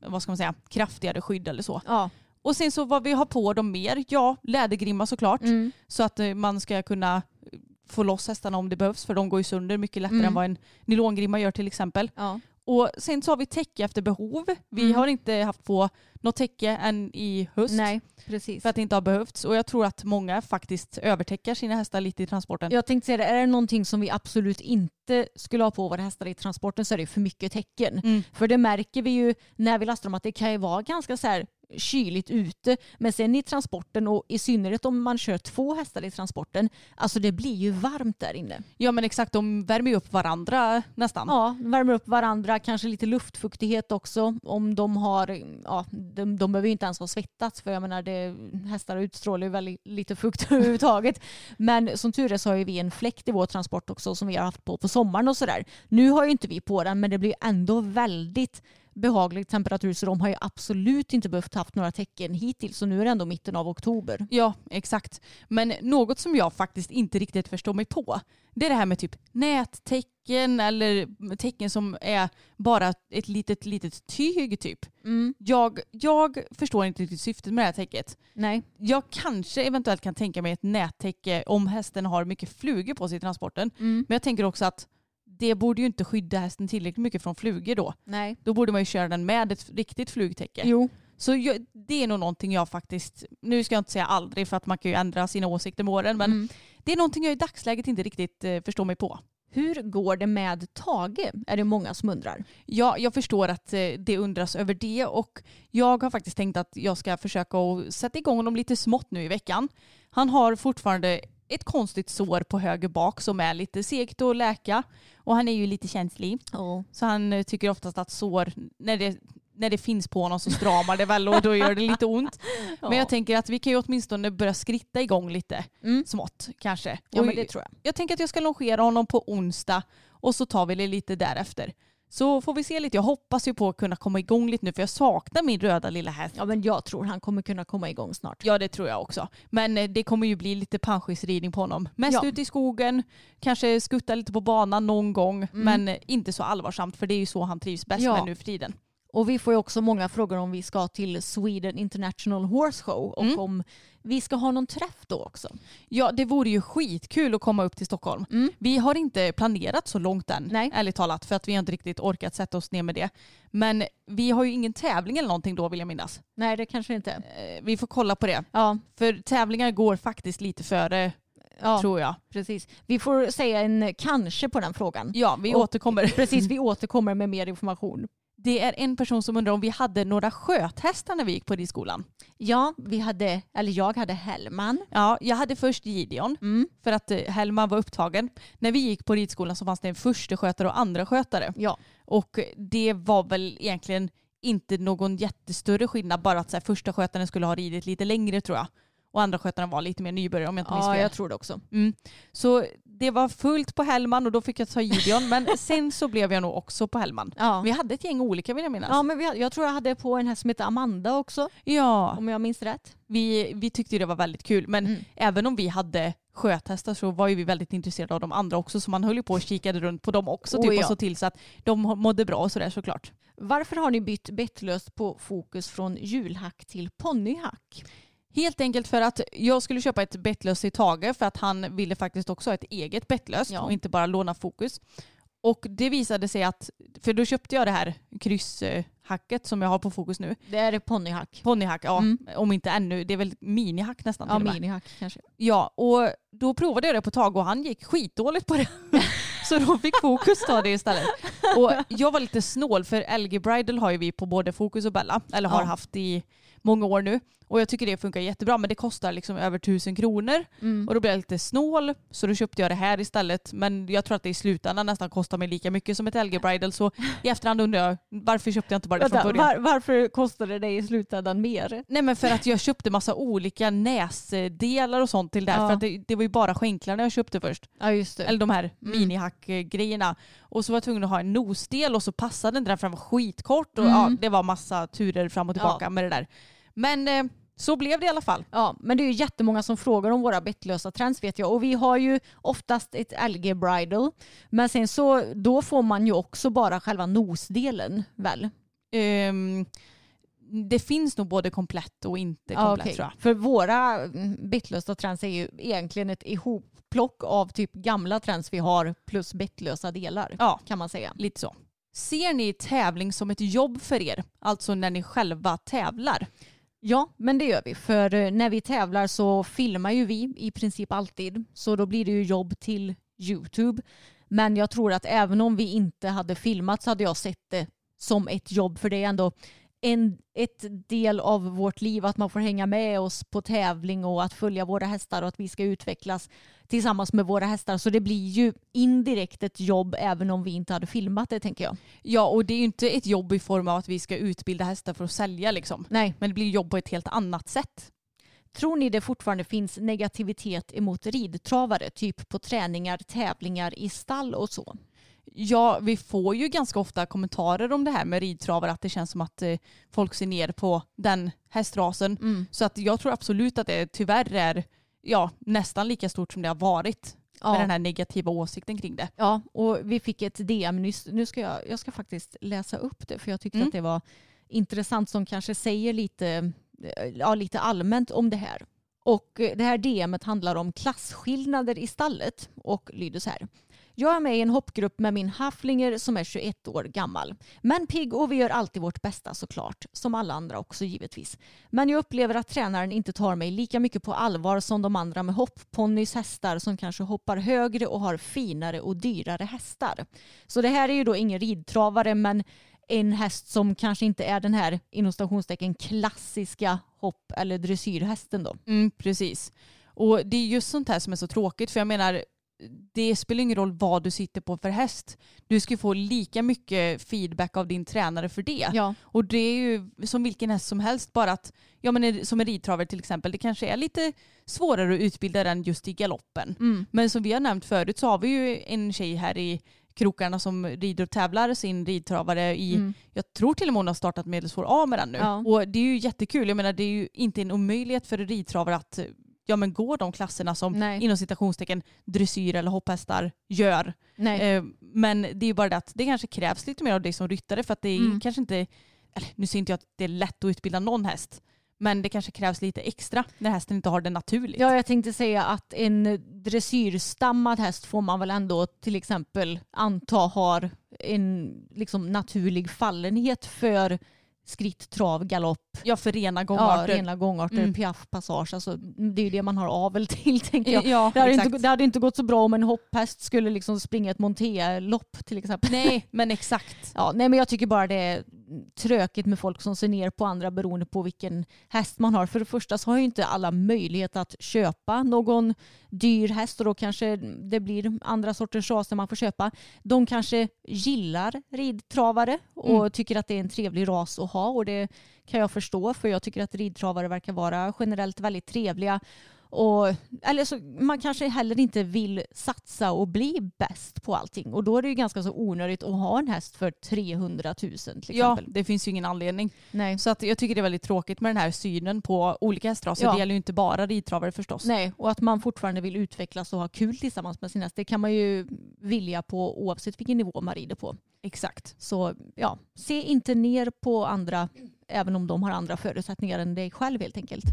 vad ska man säga, kraftigare skydd eller så. Ja. Och sen så vad vi har på dem mer, ja lädergrimma såklart. Mm. Så att eh, man ska kunna eh, få loss hästarna om det behövs för de går ju sönder mycket lättare Mm. än vad en nylongrimma gör till exempel. Ja. Och sen så har vi täcke efter behov. Vi Mm. har inte haft på något täcke än i höst. Nej, precis. För att det inte har behövts. Och jag tror att många faktiskt övertäcker sina hästar lite i transporten. Jag tänkte säga det, är det någonting som vi absolut inte skulle ha på våra hästar i transporten så är det för mycket tecken. Mm. För det märker vi ju när vi lastar dem att det kan ju vara ganska så här kyligt ute. Men sen i transporten och i synnerhet om man kör två hästar i transporten, alltså det blir ju varmt där inne. Ja men exakt, de värmer ju upp varandra nästan. Ja, värmer upp varandra, kanske lite luftfuktighet också. Om de har, ja, de, de behöver ju inte ens vara svettats för jag menar det, hästar utstrålar ju väldigt lite fukt överhuvudtaget. Men som tur är så har ju vi en fläkt i vår transport också som vi har haft på på sommaren och sådär. Nu har ju inte vi på den men det blir ändå väldigt behaglig temperatur så de har ju absolut inte behövt haft några tecken hittills så nu är det ändå mitten av oktober. Ja, exakt. Men något som jag faktiskt inte riktigt förstår mig på, det är det här med typ nättecken eller tecken som är bara ett litet, litet tyg typ. Jag, jag förstår inte riktigt syftet med det här täcket. Nej. Jag kanske eventuellt kan tänka mig ett nättäcke om hästen har mycket flugor på sig i transporten. Mm. Men jag tänker också att det borde ju inte skydda hästen tillräckligt mycket från flugor då. Nej. Då borde man ju köra den med ett riktigt flugtäcke. Jo. Så jag, det är nog någonting jag faktiskt, nu ska jag inte säga aldrig för att man kan ju ändra sina åsikter med åren, men Mm. det är någonting jag i dagsläget inte riktigt eh, förstår mig på. Hur går det med Tage? Är det många som undrar. Ja, jag förstår att eh, det undras över det och jag har faktiskt tänkt att jag ska försöka sätta igång honom lite smått nu i veckan. Han har fortfarande ett konstigt sår på höger bak som är lite segt att läka och han är ju lite känslig. Oh. Så han eh, tycker oftast att sår, när det, när det finns på honom så stramar det väl och då gör det lite ont. Men jag tänker att vi kan ju åtminstone börja skritta igång lite Mm. smått kanske. Ja Och men det tror jag. jag tänker att jag ska longera honom på onsdag och så tar vi det lite därefter. Så får vi se lite. Jag hoppas ju på att kunna komma igång lite nu för jag saknar min röda lilla häst. Ja men jag tror han kommer kunna komma igång snart. Ja det tror jag också. Men eh, det kommer ju bli lite panschisridning på honom. Mest Ja. ute i skogen, kanske skutta lite på banan någon gång. Men eh, inte så allvarsamt för det är ju så han trivs bäst Ja. med nu för tiden. Och vi får ju också många frågor om vi ska till Sweden International Horse Show och Mm. om vi ska ha någon träff då också. Ja det vore ju skitkul att komma upp till Stockholm. Mm. Vi har inte planerat så långt än, Nej. ärligt talat, för att vi har inte riktigt orkat sätta oss ner med det. Men vi har ju ingen tävling eller någonting då vill jag minnas. Nej det kanske inte. Eh, Vi får kolla på det. Ja, För tävlingar går faktiskt lite före, ja tror jag. precis. Vi får säga en kanske på den frågan. Ja, vi Och- återkommer. Precis, vi återkommer med mer information. Det är en person som undrar om vi hade några sköthästar när vi gick på ridskolan. Ja, vi hade, eller jag hade Hellman. Ja, jag hade först Gideon Mm. för att eh, Hellman var upptagen. När vi gick på ridskolan så fanns det en första skötare och andra skötare. Ja. Och det var väl egentligen inte någon jättestörre skillnad, bara att så här, första skötaren skulle ha ridit lite längre tror jag. Och andra skötaren var lite mer nybörjare om jag inte minns Ja, fel. jag tror det också. Mm. Så det var fullt på Hellman och då fick jag ta Gideon. men sen så blev jag nog också på Hellman. Ja. Vi hade ett gäng olika vill jag minnas. Ja, men vi, jag tror jag hade på en här som heter Amanda också, Ja, om jag minns rätt. vi, vi tyckte det var väldigt kul. Men Mm. även om vi hade sköthästar så var ju vi väldigt intresserade av de andra också. Så man höll ju på och kikade runt på dem också Oh, typ, ja. och så till så att de mådde bra och sådär såklart. Varför har ni bytt bettlöst på fokus från julhack till ponnyhack? Helt enkelt för att jag skulle köpa ett bettlös i Tage för att han ville faktiskt också ha ett eget bettlöst Ja. och inte bara låna fokus. Och det visade sig att, för då köpte jag det här krysshacket som jag har på fokus nu. Det är ponnyhack. Ponnyhack, ja. Mm. Om inte ännu. Det är väl minihack nästan Ja, minihack kanske. Ja, och då provade jag det på tag och han gick skitdåligt på det. Så då fick Fokus ta det istället. Och jag var lite snål för LG Bridal har ju vi på både Fokus och Bella, eller har Ja. haft i många år nu. Och jag tycker det funkar jättebra men det kostar liksom över tusen kronor. Mm. Och då blev jag lite snål så då köpte jag det här istället. Men jag tror att det i slutändan nästan kostar mig lika mycket som ett LG Bridal. Så i efterhand undrar jag varför köpte jag inte bara det Vänta, från början? var, varför kostade det i slutändan mer? Nej men för att jag köpte massa olika näsdelar och sånt till det här. Ja. För att det, det var ju bara skänklarna jag köpte först. Ja just det. Eller de här Mm. minihack-grejerna. Och så var jag tvungen att ha en nosdel och så passade den där fram skitkort. Och Mm. ja, det var massa turer fram och tillbaka med det där. Men eh, så blev det i alla fall. Ja, men det är ju jättemånga som frågar om våra bettlösa trends vet jag. Och vi har ju oftast ett LG Bridal. Men sen så, då får man ju också bara själva nosdelen väl? Ehm, det finns nog både komplett och inte komplett okej. tror jag. För våra mm, bettlösa trends är ju egentligen ett ihopplock av typ gamla trends vi har plus bettlösa delar Ja, kan man säga. lite så. Ser ni tävling som ett jobb för er? Alltså när ni själva tävlar? Ja, men det gör vi. För eh, när vi tävlar så filmar ju vi i princip alltid. Så då blir det ju jobb till YouTube. Men jag tror att även om vi inte hade filmat så hade jag sett det som ett jobb. För det är ändå en ett del av vårt liv att man får hänga med oss på tävling och att följa våra hästar och att vi ska utvecklas tillsammans med våra hästar. Så det blir ju indirekt ett jobb även om vi inte hade filmat det tänker jag. Ja, och det är ju inte ett jobb i form av att vi ska utbilda hästar för att sälja liksom. Nej. Men det blir jobb på ett helt annat sätt. Tror ni det fortfarande finns negativitet emot ridtravare, typ på träningar, tävlingar i stall och så? Ja, vi får ju ganska ofta kommentarer om det här med ridtravare, att det känns som att eh, folk ser ner på den hästrasen. Så att jag tror absolut att det tyvärr är ja, nästan lika stort som det har varit Ja. med den här negativa åsikten kring det. Ja, och vi fick ett DM nyss. Nu ska jag, jag ska faktiskt läsa upp det för jag tyckte Mm. att det var intressant som kanske säger lite, eh, ja, lite allmänt om det här. Och eh, det här DMet handlar om klasskillnader i stallet och lyder så här. Jag är med i en hoppgrupp med min Haflinger som är 21 år gammal. Men pigg och vi gör alltid vårt bästa såklart. Som alla andra också givetvis. Men jag upplever att tränaren inte tar mig lika mycket på allvar som de andra med hoppponnys hästar som kanske hoppar högre och har finare och dyrare hästar. Så det här är ju då ingen ridtravare men en häst som kanske inte är den här inom stationstecken klassiska hopp eller dressyrhästen då. Mm, precis. Och det är just sånt här som är så tråkigt för jag menar det spelar ingen roll vad du sitter på för häst. Du ska få lika mycket feedback av din tränare för det. Ja. Och det är ju som vilken häst som helst bara att, ja men som en ridtravare till exempel, det kanske är lite svårare att utbilda den just i galoppen. Mm. Men som vi har nämnt förut så har vi ju en tjej här i krokarna som rider och tävlar sin ridtravare i, Mm. jag tror till och med hon har startat medelsvår A med den nu. Ja. Och det är ju jättekul, jag menar det är ju inte en omöjlighet för en ridtravare att ja, men gå de klasserna som Nej. inom citationstecken dressyr eller hopphästar gör. Eh, men det är ju bara det att det kanske krävs lite mer av dig som ryttare för att det är Mm. kanske inte, eller nu säger inte jag att det är lätt att utbilda någon häst, men det kanske krävs lite extra när hästen inte har det naturligt. Ja, jag tänkte säga att en dressyrstammad häst får man väl ändå till exempel anta har en liksom naturlig fallenhet för skritt, trav, galopp. Ja, för rena Ja, gångarter. rena gångarter, Mm. piaff, passage. Alltså, det är ju det man har avel till tänker jag. Ja, Det hade, exakt. inte, det hade inte gått så bra om en hopphäst skulle liksom springa ett monté-lopp till exempel. Nej, men exakt. Ja, nej, men jag tycker bara det är trökigt med folk som ser ner på andra beroende på vilken häst man har. För det första så har ju inte alla möjlighet att köpa någon dyr häst och då kanske det blir andra sorters raser man får köpa. De kanske gillar ridtravare och Mm. tycker att det är en trevlig ras att ha och det kan jag förstå för jag tycker att ridtravare verkar vara generellt väldigt trevliga. Och, eller så, man kanske heller inte vill satsa och bli bäst på allting. Och då är det ju ganska så onödigt att ha en häst för 300 000 till Ja, exempel. det finns ju ingen anledning. Nej. Så att jag tycker det är väldigt tråkigt med den här synen på olika hästraser. Ja. Det gäller ju inte bara ridtravare förstås. Nej, och att man fortfarande vill utvecklas och ha kul tillsammans med sin häst. Det kan man ju vilja på oavsett vilken nivå man rider på. Exakt. Så ja, se inte ner på andra även om de har andra förutsättningar än dig själv helt enkelt.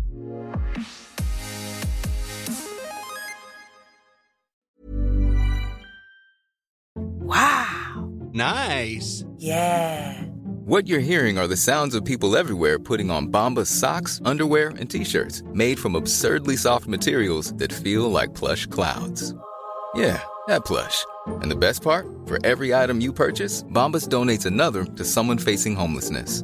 Nice. What you're hearing are the sounds of people everywhere putting on Bombas socks, underwear, and t-shirts made from absurdly soft materials that feel like plush clouds. Yeah, that plush. And the best part? For every item you purchase, Bombas donates another to someone facing homelessness.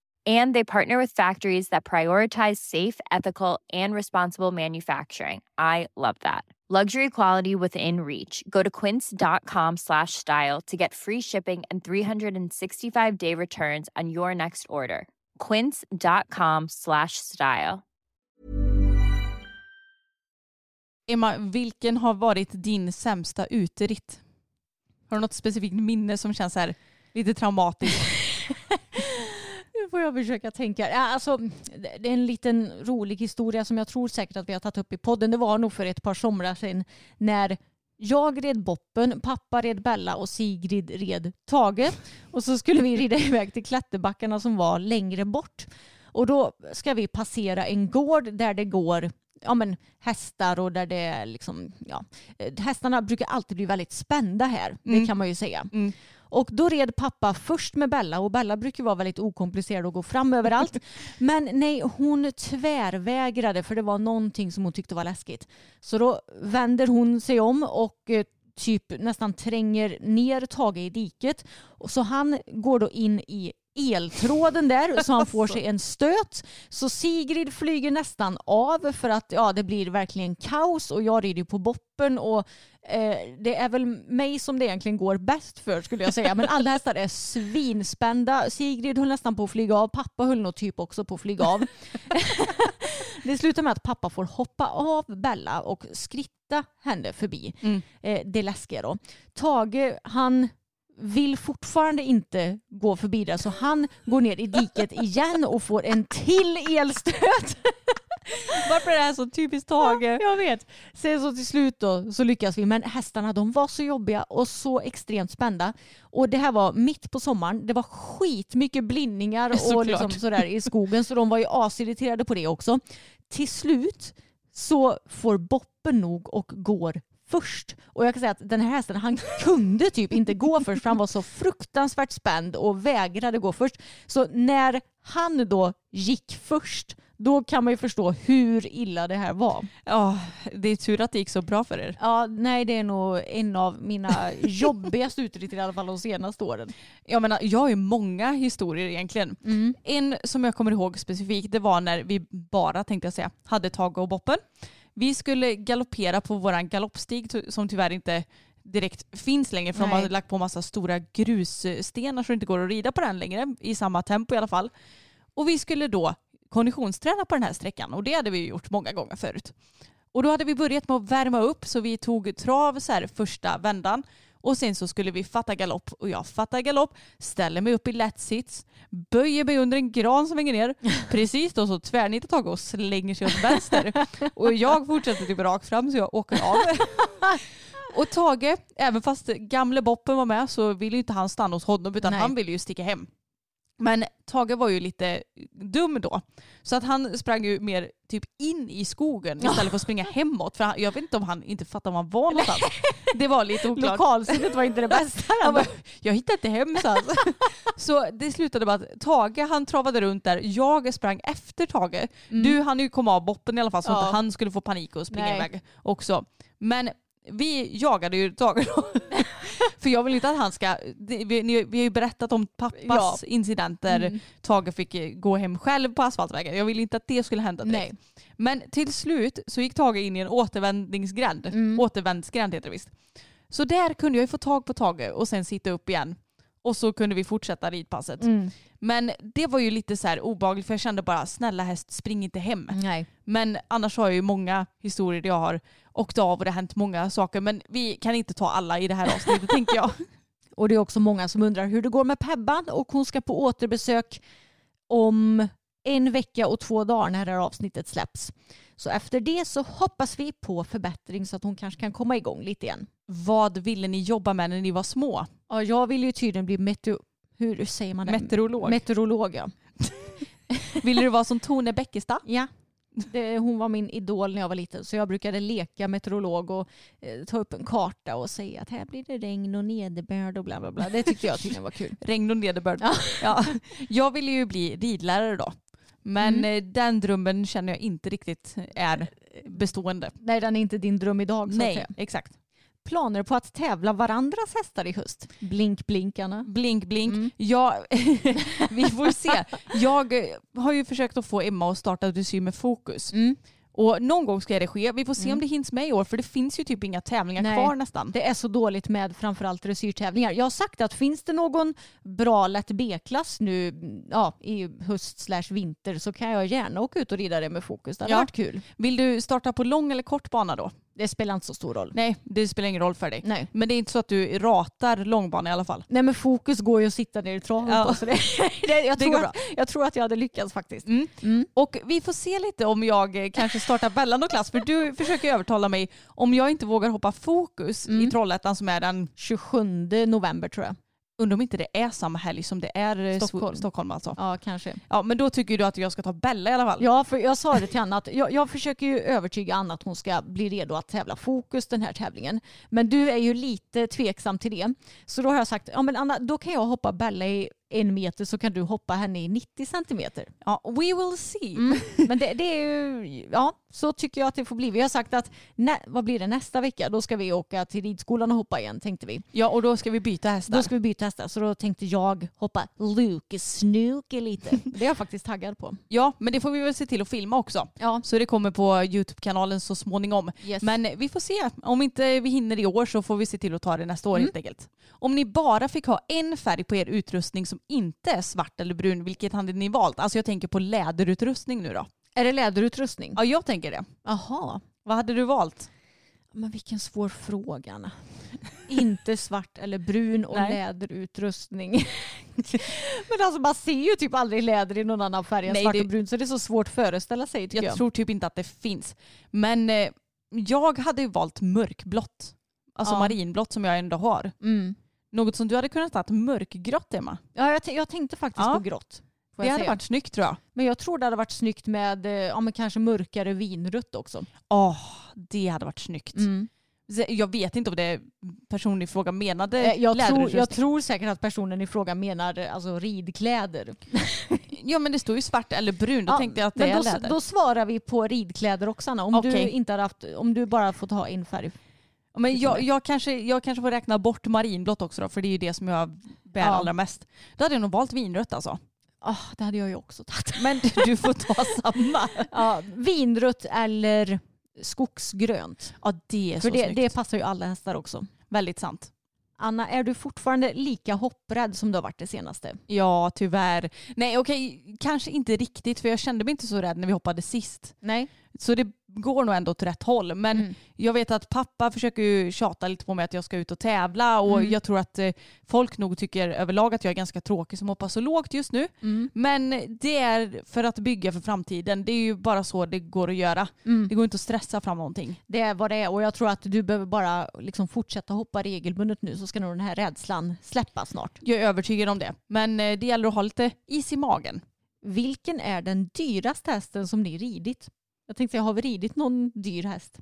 And they partner with factories that prioritize safe, ethical, and responsible manufacturing. I love that. Luxury quality within reach. Go to quince.com slash style to get free shipping and 365 day returns on your next order. Quince.com slash style. Emma, vilken har varit din sämsta uteritt? Har du något specifikt minne som känns här lite traumatiskt? Får jag försöka tänka. Alltså, det är en liten rolig historia som jag tror säkert att vi har tagit upp i podden. Det var nog för ett par somrar sedan när jag red Boppen, pappa red Bella och Sigrid red Tage. Och så skulle vi rida iväg till klätterbackarna som var längre bort. Och då ska vi passera en gård där det går ja, men, hästar och där det är liksom, ja, eh, hästarna brukar alltid bli väldigt spända här, det Mm. kan man ju säga. Mm. Och då red pappa först med Bella och Bella brukar vara väldigt okomplicerad och gå fram överallt. Men nej, hon tvärvägrade för det var någonting som hon tyckte var läskigt. Så då vänder hon sig om och eh, typ nästan tränger ner Tage i diket. Och Så han går då in i eltråden där så han får sig en stöt. Så Sigrid flyger nästan av för att ja, det blir verkligen kaos och jag rider på boppen och eh, det är väl mig som det egentligen går bäst för skulle jag säga. Men alla hästar är svinspända. Sigrid höll nästan på att flyga av. Pappa höll nog typ också på att flyga av. det slutar med att pappa får hoppa av Bella och skritta henne förbi. Mm. Eh, det läskiga då. Tage, han vill fortfarande inte gå förbi där så han går ner i diket igen och får en till elstöt. Varför är det här så typiskt Tage? Ja, jag vet. Sen så till slut då så lyckas vi. Men hästarna de var så jobbiga och så extremt spända. Och det här var mitt på sommaren. Det var skitmycket blindningar och Såklart. liksom sådär i skogen. Så de var ju asirriterade på det också. Till slut så får Boppen nog och går först. Och jag kan säga att den här hästen han kunde typ inte gå först för han var så fruktansvärt spänd och vägrade gå först. Så när han då gick först då kan man ju förstå hur illa det här var. Ja, det är tur att det gick så bra för er. Ja, nej det är nog en av mina jobbigaste utritter i alla fall de senaste åren. Jag menar, jag har ju många historier egentligen. En som jag kommer ihåg specifikt, det var när vi bara, tänkte jag säga, hade Tage och Boppen. Vi skulle galoppera på våran galoppstig som tyvärr inte direkt finns längre för de Nej. har lagt på massa stora grusstenar så det inte går att rida på den längre i samma tempo i alla fall. Och vi skulle då konditionsträna på den här sträckan och det hade vi gjort många gånger förut. Och då hade vi börjat med att värma upp så vi tog trav så här första vändan och sen så skulle vi fatta galopp och jag fattar galopp, ställer mig upp i lätt sits, böjer mig under en gran som hänger ner. Precis då så tvärnitar Tage och slänger sig åt vänster. Och jag fortsätter typ rakt fram så jag åker av. Och Tage, även fast gamle Boppen var med så ville inte han stanna hos honom utan Nej. han ville ju sticka hem. Men Tage var ju lite dum då. Så att han sprang ju mer typ in i skogen istället för att springa hemåt. För han, jag vet inte om han inte fattade var han var någonstans. Det var lite oklart. Lokalsinnet var inte det bästa. Han bara, jag hittade inte hem så, alltså. så det slutade med att Tage han travade runt där. Jag sprang efter Tage. Du hann ju komma av boppen i alla fall så Ja. att han skulle få panik och springa Nej. iväg också. Men vi jagade ju Tage då. För jag vill inte att han ska, vi, vi har ju berättat om pappas Ja. incidenter. Mm. Tage fick gå hem själv på asfaltvägen. Jag vill inte att det skulle hända direkt. Nej. Men till slut så gick Tage in i en återvändningsgränd. Mm. Återvändsgränd heter det visst. Så där kunde jag ju få tag på Tage och sen sitta upp igen. Och så kunde vi fortsätta ridpasset. Mm. Men det var ju lite så här obehagligt för jag kände bara snälla häst spring inte hem. Nej. Men annars har jag ju många historier där jag har åkt av och det har hänt många saker. Men vi kan inte ta alla i det här avsnittet tänker jag. Och det är också många som undrar hur det går med Pebban och hon ska på återbesök om en vecka och två dagar när det här avsnittet släpps. Så efter det så hoppas vi på förbättring så att hon kanske kan komma igång lite igen. Vad ville ni jobba med när ni var små? Ja, jag vill ju tydligen bli meteo... Hur säger man det? Meteorolog. Meteorolog, ja. Ville du vara som Tone Bäckestad? ja. Det, hon var min idol när jag var liten så jag brukade leka meteorolog och eh, ta upp en karta och säga att här blir det regn och nederbörd och bla bla bla. Det tyckte jag tydligen var kul. Regn och nederbörd. Ja. Ja. Jag ville ju bli ridlärare då. Men Mm. eh, den drömmen känner jag inte riktigt är bestående. Nej, den är inte din dröm idag så Nej, exakt. Planer på att tävla varandras hästar i höst? Blink blinkarna. Blink blink. Mm. Ja, vi får se. Jag eh, har ju försökt att få Emma att starta dressyr med fokus. Mm. Och någon gång ska det ske. Vi får se Mm. om det hinns med i år för det finns ju typ inga tävlingar Nej. kvar nästan. Det är så dåligt med framförallt dressyrtävlingar. Jag har sagt att finns det någon bra lätt B-klass nu mm, ja, i höst slash vinter så kan jag gärna åka ut och rida det med fokus. Det hade Ja. varit kul. Vill du starta på lång eller kort bana då? Det spelar inte så stor roll. Nej, det spelar ingen roll för dig. Nej. Men det är inte så att du ratar långbana i alla fall. Nej men fokus går ju att sitta ner i traven Ja. Så det, det, jag, Det tror att, jag tror att jag hade lyckats faktiskt. Mm. Mm. Och vi får se lite om jag eh, kanske startar Bellan och klass för du försöker övertala mig om jag inte vågar hoppa fokus Mm. i Trollhättan som är den, 27 november tror jag. Undrar om inte det är samma helg som det är eh, Stockholm. Stockholm alltså. Ja kanske. Ja men då tycker du att jag ska ta Bella i alla fall. Ja, för jag sa det till Anna att jag, jag försöker ju övertyga Anna att hon ska bli redo att tävla fokus den här tävlingen. Men du är ju lite tveksam till det. Så då har jag sagt, ja men Anna, då kan jag hoppa Bella i en meter så kan du hoppa henne i 90 centimeter. Ja, we will see. Mm. Men det, det är ju, ja så tycker jag att det får bli. Vi har sagt att, nä, vad blir det nästa vecka? Då ska vi åka till ridskolan och hoppa igen tänkte vi. Ja och då ska vi byta hästar. Då ska vi byta hästar så då tänkte jag hoppa Lucas Snooker lite. Det är jag faktiskt taggad på. Ja men det får vi väl se till att filma också. Ja, Så det kommer på Youtube-kanalen så småningom. yes. Men vi får se. Om inte vi hinner i år så får vi se till att ta det nästa år Mm. helt enkelt. Om ni bara fick ha en färg på er utrustning som inte är svart eller brun, vilket hade ni valt? Alltså jag tänker på läderutrustning nu då. Är det läderutrustning? Ja jag tänker det. Jaha. Vad hade du valt? Men vilken svår fråga Anna. inte svart eller brun och Nej. läderutrustning. Men alltså man ser ju typ aldrig läder i någon annan färg än Nej, svart det- och brun så det är så svårt att föreställa sig Jag jag. tror typ inte att det finns. Men eh, jag hade ju valt mörkblått. Alltså Ja. marinblått som jag ändå har. Mm. Något som du hade kunnat ha mörkgrått Emma. Ja, jag, jag tänkte faktiskt Ja. på grått. Får Det hade säga. varit snyggt tror jag. Men jag tror det hade varit snyggt med eh, ja, men kanske mörkare vinrött också. Åh, det hade varit snyggt. Mm. Jag vet inte om det personen i fråga menade Eh, Jag, tror, jag tror säkert att personen i fråga menar eh, alltså, ridkläder. Ja men det står ju svart eller brun. Då Ja, tänkte jag att det Men är då, läder. då svarar vi på ridkläder också Anna. Om, du Okej. inte hade haft, om du bara fått ha en färg. Ja, men jag, jag, kanske, jag kanske får räkna bort marinblått också då, för det är ju det som jag bär Ja. allra mest. Då hade jag nog valt vinrött alltså. Ah, det hade jag ju också tagit. Men du får ta samma. Ja, vinrött eller skogsgrönt. Ja det är så För det, snyggt. det passar ju alla hästar också. Väldigt sant. Anna, är du fortfarande lika hopprädd som du har varit det senaste? Ja tyvärr. Nej okej, kanske inte riktigt för jag kände mig inte så rädd när vi hoppade sist. Nej. Så det går nog ändå åt rätt håll. Men Mm. jag vet att pappa försöker ju tjata lite på mig att jag ska ut och tävla och Mm. jag tror att eh, folk nog tycker överlag att jag är ganska tråkig som hoppar så lågt just nu. Mm. Men det är för att bygga för framtiden. Det är ju bara så det går att göra. Mm. Det går inte att stressa fram någonting. Det är vad det är och jag tror att du behöver bara liksom fortsätta hoppa regelbundet nu så ska nog den här rädslan släppa snart. Jag är övertygad om det. Men eh, det gäller att ha lite is i magen. Vilken är den dyraste hästen som ni ridit? Jag tänkte säga, har vi ridit någon dyr häst?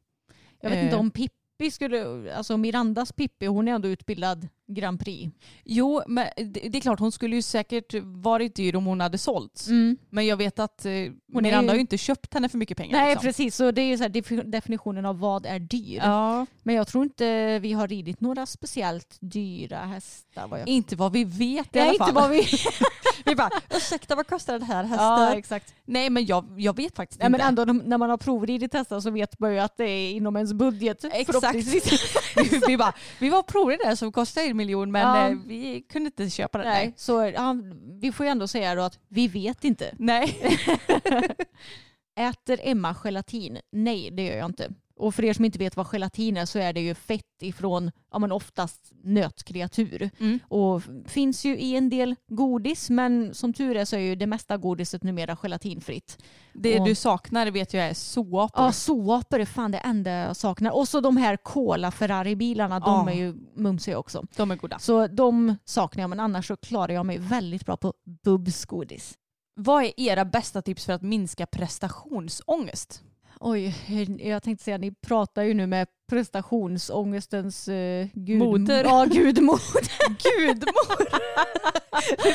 Jag vet Eh. inte om Pippi skulle, alltså Mirandas Pippi, hon är ändå utbildad Grand Prix. Jo, men det, det är klart hon skulle ju säkert varit dyr om hon hade sålts. Men jag vet att eh, Miranda ju- har ju inte köpt henne för mycket pengar. Nej liksom. precis, så det är ju så här defi- definitionen av vad är dyr. Ja, Men jag tror inte vi har ridit några speciellt dyra hästar. Vad jag... inte vad vi vet i Nej, alla inte fall. vad vi... vi bara, ursäkta vad kostar den här hästen? ja, exakt. Nej men jag, jag vet faktiskt Nej, inte. men ändå när man har provridit hästar så vet man ju att det är inom ens budget. Exakt. vi, vi, bara, vi var det som kostade miljon men Ja. eh, vi kunde inte köpa den. Nej, så ja, vi får ju ändå säga då att vi vet inte. Nej. Äter Emma gelatin? Nej, det gör jag inte. Och för er som inte vet vad gelatin är så är det ju fett ifrån ja, men oftast nötkreatur. Mm. Och finns ju i en del godis men som tur är så är ju det mesta godiset numera gelatinfritt. Det Och- du saknar vet jag är såpor. Ja, såpor är fan det enda jag saknar. Och så de här Cola Ferrari-bilarna, de Ja. är ju mumsiga också. De är goda. Så de saknar jag men annars så klarar jag mig väldigt bra på Bubs godis. Vad är era bästa tips för att minska prestationsångest? Oj, jag tänkte säga ni pratar ju nu med prestationsångestens eh, gud... Moder. Ja, gudmor. Gudmor!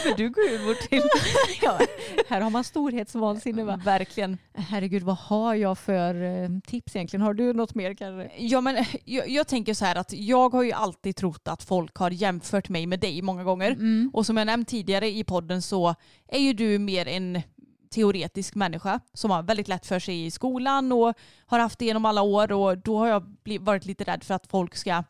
Hur du gudmor till? ja, här har man storhetsvansinne va? Verkligen. Herregud, vad har jag för eh, tips egentligen? Har du något mer kanske? Ja, men, jag, jag tänker så här att jag har ju alltid trott att folk har jämfört mig med dig många gånger. Mm. Och som jag nämnt tidigare i podden så är ju du mer en teoretisk människa som har väldigt lätt för sig i skolan och har haft det genom alla år och då har jag varit lite rädd för att folk ska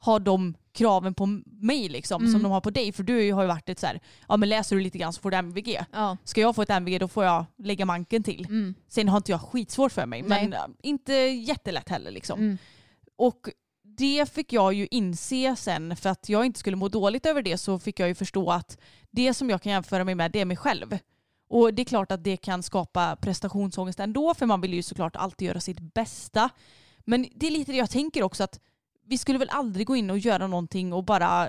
ha de kraven på mig liksom Mm. som de har på dig för du har ju varit ett så här, ja men läser du lite grann så får du MVG. Ja. Ska jag få ett MVG då får jag lägga manken till. Mm. Sen har inte jag skitsvårt för mig Nej. men inte jättelätt heller liksom. Mm. Och det fick jag ju inse sen för att jag inte skulle må dåligt över det så fick jag ju förstå att det som jag kan jämföra mig med det är mig själv. Och det är klart att det kan skapa prestationsångest ändå för man vill ju såklart alltid göra sitt bästa. Men det är lite det jag tänker också att vi skulle väl aldrig gå in och göra någonting och bara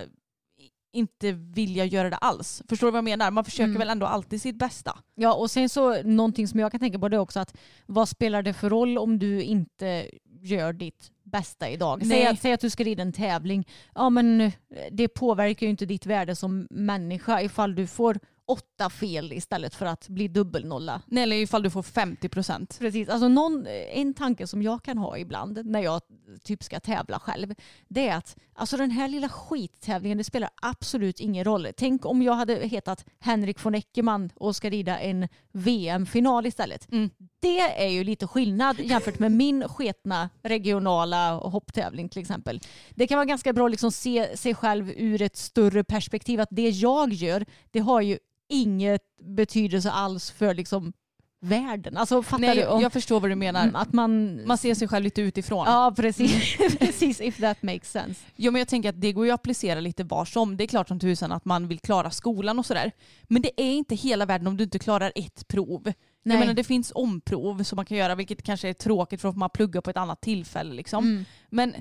inte vilja göra det alls. Förstår du vad jag menar? Man försöker Mm. väl ändå alltid sitt bästa. Ja och sen så någonting som jag kan tänka på det är också att vad spelar det för roll om du inte gör ditt bästa idag? Säg att, säg att du ska rida en tävling. Ja men eh, det påverkar ju inte ditt värde som människa ifall du får åtta fel istället för att bli dubbelnolla. Nej, Eller ifall du får 50 procent. Precis, alltså någon, en tanke som jag kan ha ibland när jag typ ska tävla själv det är att alltså den här lilla skittävlingen det spelar absolut ingen roll. Tänk om jag hade hetat Henrik von Eckermann och ska rida en VM-final istället. Mm. Det är ju lite skillnad jämfört med min sketna regionala hopptävling till exempel. Det kan vara ganska bra att liksom se sig själv ur ett större perspektiv att det jag gör det har ju inget betydelse alls för liksom världen. Alltså fattar Nej, du? Om, jag förstår vad du menar. mm, att man... Man ser sig själv lite utifrån. Ja precis, precis if that makes sense. Ja, men jag tänker att det går ju att applicera lite var som. Det är klart som tusan att man vill klara skolan och sådär. Men det är inte hela världen om du inte klarar ett prov. Nej. Jag menar det finns omprov som man kan göra vilket kanske är tråkigt för att man pluggar på ett annat tillfälle. Liksom. Mm. Men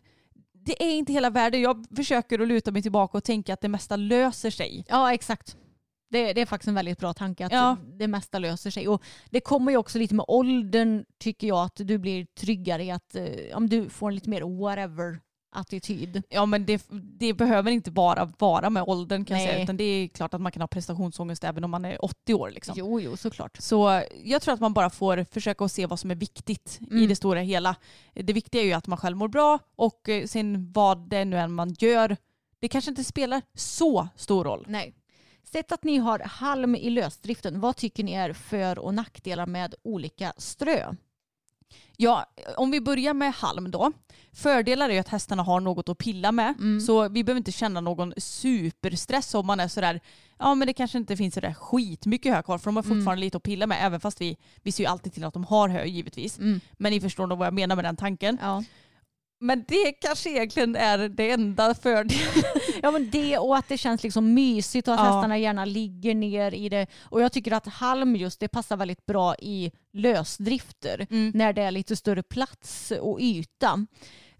det är inte hela världen. Jag försöker att luta mig tillbaka och tänka att det mesta löser sig. Ja exakt. Det, det är faktiskt en väldigt bra tanke att Ja. det mesta löser sig. Och det kommer ju också lite med åldern tycker jag att du blir tryggare i att eh, om du får en lite mer whatever attityd. Ja men det, det behöver inte bara vara med åldern kan jag Nej. säga. Utan det är klart att man kan ha prestationsångest även om man är 80 år. Liksom. Jo, jo, såklart. Så jag tror att man bara får försöka att se vad som är viktigt i Mm. det stora hela. Det viktiga är ju att man själv mår bra och eh, sen vad det nu än man gör, det kanske inte spelar så stor roll. Nej. Sett att ni har halm i lösdriften, vad tycker ni är för och nackdelar med olika strö? Ja, om vi börjar med halm då. Fördelar är ju att hästarna har något att pilla med. Mm. Så vi behöver inte känna någon superstress om man är sådär, ja men det kanske inte finns sådär skitmycket hö kvar för de har Mm. fortfarande lite att pilla med även fast vi, vi ser ju alltid till att de har hö givetvis. Mm. Men ni förstår nog vad jag menar med den tanken. Ja. Men det kanske egentligen är det enda fördelen. ja men det och att det känns liksom mysigt och att Ja. hästarna gärna ligger ner i det. Och jag tycker att halm just det passar väldigt bra i lösdrifter Mm. när det är lite större plats och yta.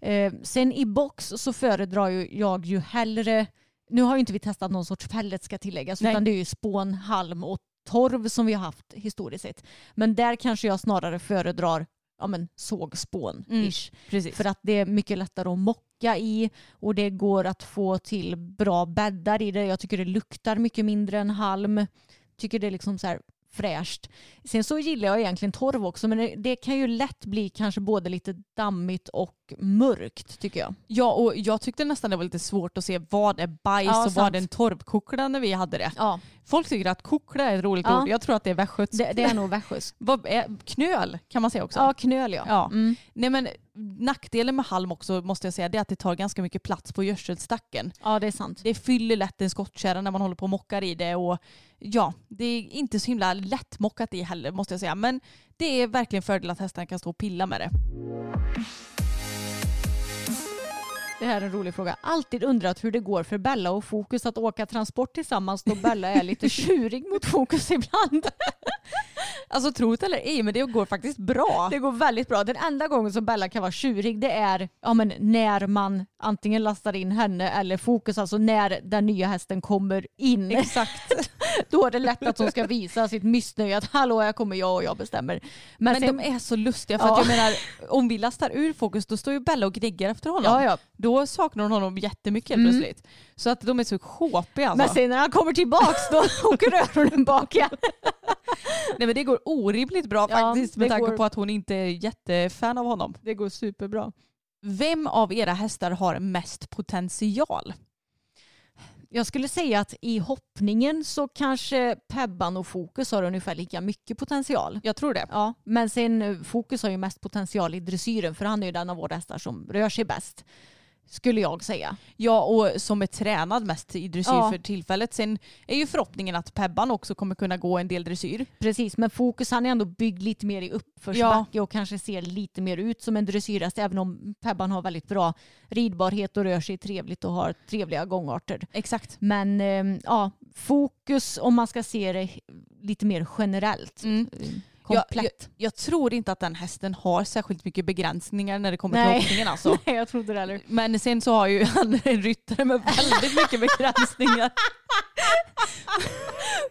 Eh, sen i box så föredrar ju jag ju hellre, nu har ju inte vi testat någon sorts pellet ska tilläggas Nej. utan det är ju spån, halm och torv som vi har haft historiskt sett. Men där kanske jag snarare föredrar ja, men, sågspån-ish. Precis. För att det är mycket lättare att mocka i och det går att få till bra bäddar i det. Jag tycker det luktar mycket mindre än halm. Tycker det är liksom så här fräscht. Sen så gillar jag egentligen torv också men det, det kan ju lätt bli kanske både lite dammigt och mörkt tycker jag. Ja och jag tyckte nästan det var lite svårt att se vad är bajs Ja, och sant. vad är en torvkockla när vi hade det. Ja, Folk tycker att kockla är ett roligt Ja. ord. Jag tror att det är västgötskt. det, det är nog västgötskt. Knöl kan man säga också. Ja, knöl ja. Ja. Mm. Nej men nackdelen med halm också måste jag säga det är att det tar ganska mycket plats på gödselstacken. ja, det är sant. Det fyller lätt en skottkärra när man håller på och mockar i det och ja, det är inte så himla lätt mockat i heller måste jag säga. Men det är verkligen fördel att hästarna kan stå och pilla med det. Det här är en rolig fråga. Alltid undrat hur det går för Bella och Fokus att åka transport tillsammans då Bella är lite tjurig mot Fokus ibland. Alltså tro det eller ej men det går faktiskt bra. Det går väldigt bra. Den enda gången som Bella kan vara tjurig det är ja, men när man antingen lastar in henne eller Fokus, alltså när den nya hästen kommer in. Exakt. Då är det lätt att hon ska visa sitt missnöje att hallå jag kommer jag och jag bestämmer. Men, Men sen, de är så lustiga för Ja. att jag menar om vi lastar ur fokus då står ju Bella och gniggar efter honom. ja, ja. Då saknar hon honom jättemycket helt Mm. plötsligt. Så att de är så sjåpiga alltså. Men sen när han kommer tillbaks då åker öronen bak igen. Nej men det går orimligt bra Ja, faktiskt med tanke går- på att hon inte är jättefan av honom. Det går superbra. Vem av era hästar har mest potential? Jag skulle säga att i hoppningen så kanske Pebban och Fokus har ungefär lika mycket potential. Jag tror det. Ja, men sen Fokus har ju mest potential i dressyren för han är ju den av våra hästar som rör sig bäst. Skulle jag säga. Ja och som är tränad mest i dressyr Ja. för tillfället. Sen är ju förhoppningen att Pebban också kommer kunna gå en del dressyr. Precis, men Fokus han är ändå byggd lite mer i uppförsbacke och kanske ser lite mer ut som en dressyrhäst även om Pebban har väldigt bra ridbarhet och rör sig trevligt och har trevliga gångarter. Exakt. Men eh, ja, Fokus om man ska se det lite mer generellt. Mm. Eh, Jag, Komplett. jag, jag tror inte att den hästen har särskilt mycket begränsningar när det kommer Nej. till hoppningen alltså. Nej, jag trodde det heller. Men sen så har ju han en ryttare med väldigt mycket begränsningar.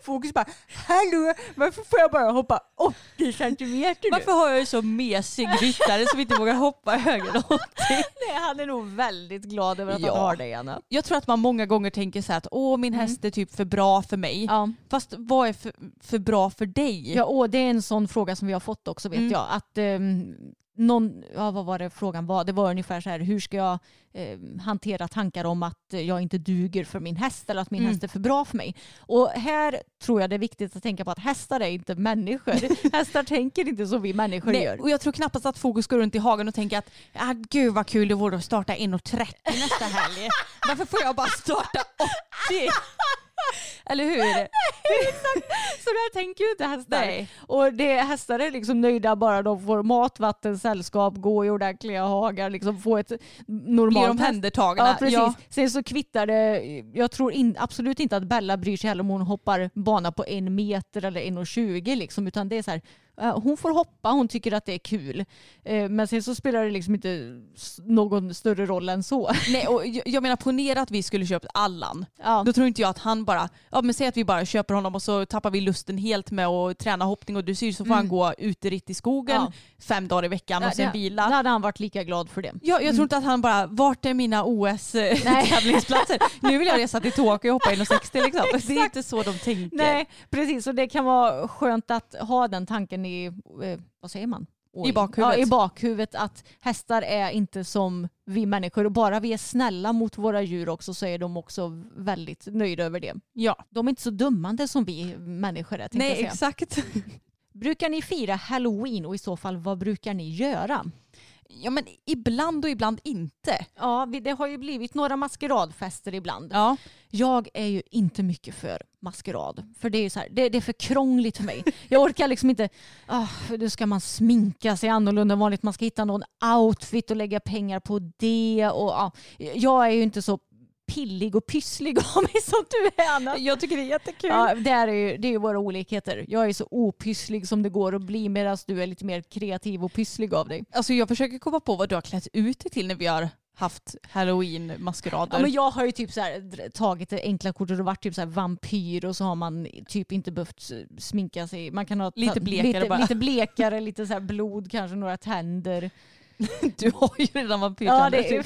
Fokus bara, hallå, varför får jag bara hoppa 80 centimeter nu? Varför har jag en så mesig ryttare som inte vågar hoppa högre än 80? Nej, han är nog väldigt glad över att Ja. han har det, Anna. Jag tror att man många gånger tänker så här att åh min häst är typ för bra för mig. Ja. Fast vad är för, för bra för dig? Ja, och det är en sån fråga som vi har fått också vet Mm. jag. Att ehm, någon, ja vad var det frågan var? Det var ungefär så här, hur ska jag eh, hantera tankar om att jag inte duger för min häst eller att min Mm. häst är för bra för mig. Och här tror jag det är viktigt att tänka på att hästar är inte människor. hästar tänker inte som vi människor Nej, gör. och jag tror knappast att Fokus går runt i hagen och tänker att ah, gud vad kul det vore att starta 1.30 nästa helg. Varför får jag bara starta 80? Eller hur? Så där tänker ju inte hästar. Nej. Och det, hästar är liksom nöjda bara de får mat, vatten, sällskap, gå i ordentliga hagar, liksom få ett normalt Blir omhändertagna. Ja precis. Ja. Sen så kvittar det, jag tror in, absolut inte att Bella bryr sig heller om hon hoppar bana på en meter eller 1,20 liksom utan det är så här, hon får hoppa, hon tycker att det är kul. Eh, Men sen så spelar det liksom inte någon större roll än så. Nej, och jag- menar ponera att vi skulle köpt Allan. Ja. Då tror inte jag att han bara, ja men säg att vi bara köper honom och så tappar vi lusten helt med att träna hoppning och dressyr så får han gå uteritt i skogen Ja. fem dagar i veckan och sen vila. Då hade han varit lika glad för det. Ja, jag tror inte att han bara, vart är mina OS-tävlingsplatser? nu vill jag resa till Tokyo och hoppa 1,60 liksom. Det är inte så de tänker. Nej, precis. Och det kan vara skönt att ha den tanken i, eh, vad säger man? I bakhuvudet. Ja, i bakhuvudet att hästar är inte som vi människor och bara vi är snälla mot våra djur också så är de också väldigt nöjda över det. Ja. De är inte så dömande som vi människor är. Nej, exakt. Brukar ni fira halloween och i så fall vad brukar ni göra? Ja, men ibland och ibland inte. Ja, det har ju blivit några maskeradfester ibland. Ja. Jag är ju inte mycket för maskerad. För det är ju så här, det, det är för krångligt för mig. Jag orkar liksom inte, ah, för då ska man sminka sig annorlunda än vanligt. Man ska hitta någon outfit och lägga pengar på det. Och, ah, jag är ju inte så pillig och pysslig av mig som du är Anna. Jag tycker det är jättekul. Ja, det, är ju, det är ju våra olikheter. Jag är så opysslig som det går att bli medan du är lite mer kreativ och pysslig av dig. Alltså jag försöker komma på vad du har klätt ut dig till när vi har haft halloween-maskerader. Ja, men jag har ju typ så här, tagit enkla kortet och varit typ så vampyr och så har man typ inte behövt eh, sminka sig. Man kan ha Lite blekare lite, lite blekare, lite så blod, kanske några tänder. Du har ju redan vampyr. Ja det är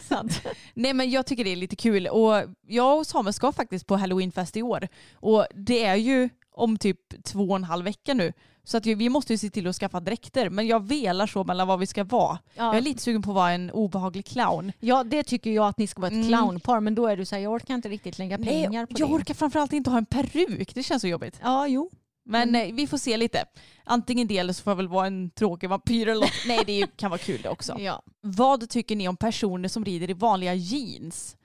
sant. Nej men jag tycker det är lite kul och jag och Samuel ska faktiskt på halloweenfest i år och det är ju om typ två och en halv vecka nu. Så att vi måste ju se till att skaffa dräkter men jag velar så mellan vad vi ska vara. Jag är lite sugen på att vara en obehaglig clown. Ja det tycker jag att ni ska vara ett Mm. clownpar men då är du så här, jag orkar inte riktigt lägga pengar Nej, på jag det. orkar framförallt inte ha en peruk, det känns så jobbigt. Ja jo. Men eh, vi får se lite. Antingen det eller så får jag väl vara en tråkig vampyr eller något. Nej det kan vara kul det också. Ja. Vad tycker ni om personer som rider i vanliga jeans?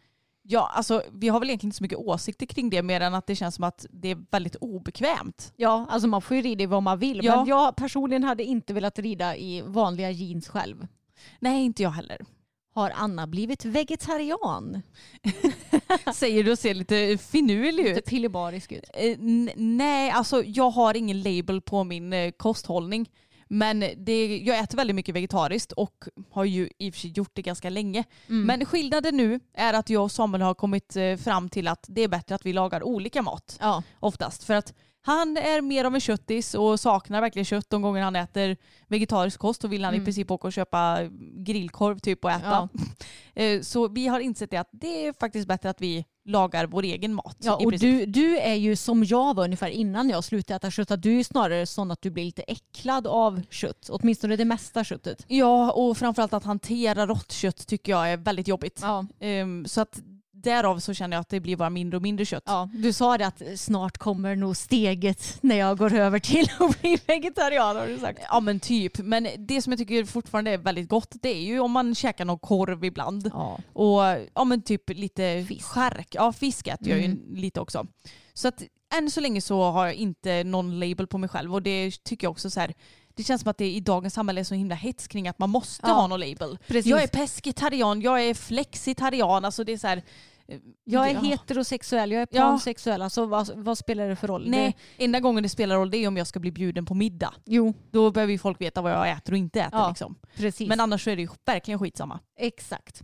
Ja, alltså vi har väl egentligen inte så mycket åsikter kring det mer än att det känns som att det är väldigt obekvämt. ja, alltså man får ju rida i vad man vill Ja. men jag personligen hade inte velat rida i vanliga jeans själv. Nej, inte jag heller. Har Anna blivit vegetarian? Säger du och ser lite finurlig Lite ut. pillebarisk ut. Eh, n- nej, alltså jag har ingen label på min eh, kosthållning. Men det, jag äter väldigt mycket vegetariskt och har ju i och för sig gjort det ganska länge. Mm. Men skillnaden nu är att jag och Samuel har kommit eh, fram till att det är bättre att vi lagar olika mat. Ja. oftast. För att han är mer av en köttis och saknar verkligen kött de gånger han äter vegetarisk kost. och vill han i Mm. princip åka och köpa grillkorv typ och äta. Eh, Så vi har insett det att det är faktiskt bättre att vi lagar vår egen mat. Ja, i och du, du är ju som jag var ungefär innan jag slutade äta kött. Att du är snarare sån att du blir lite äcklad av kött. Åtminstone det mesta köttet. Ja, och framförallt att hantera rått kött tycker jag är väldigt jobbigt. Ja. Ehm, Så att därav så känner jag att det blir bara mindre och mindre kött. Ja, du sa det att snart kommer nog steget när jag går över till att bli vegetarian har du sagt. Ja men typ. Men det som jag tycker fortfarande är väldigt gott det är ju om man käkar någon korv ibland. Ja. Och ja men typ lite Fisk. skärk. Ja fisk äter jag ju Mm. lite också. Så att än så länge så har jag inte någon label på mig själv och det tycker jag också så här. Det känns som att det i dagens samhälle är så himla hets kring att man måste Ja. ha någon label. Precis. Jag är pescetarian, jag är flexitarian. Alltså det är så här, eh, Jag är det- heterosexuell, jag är Ja. pansexuell. Alltså vad, vad spelar det för roll? Nej, Det, enda gången det spelar roll det är om jag ska bli bjuden på middag. jo, Då behöver ju folk veta vad jag äter och inte äter. Ja. Liksom. precis. Men annars så är det ju verkligen skitsamma. Exakt.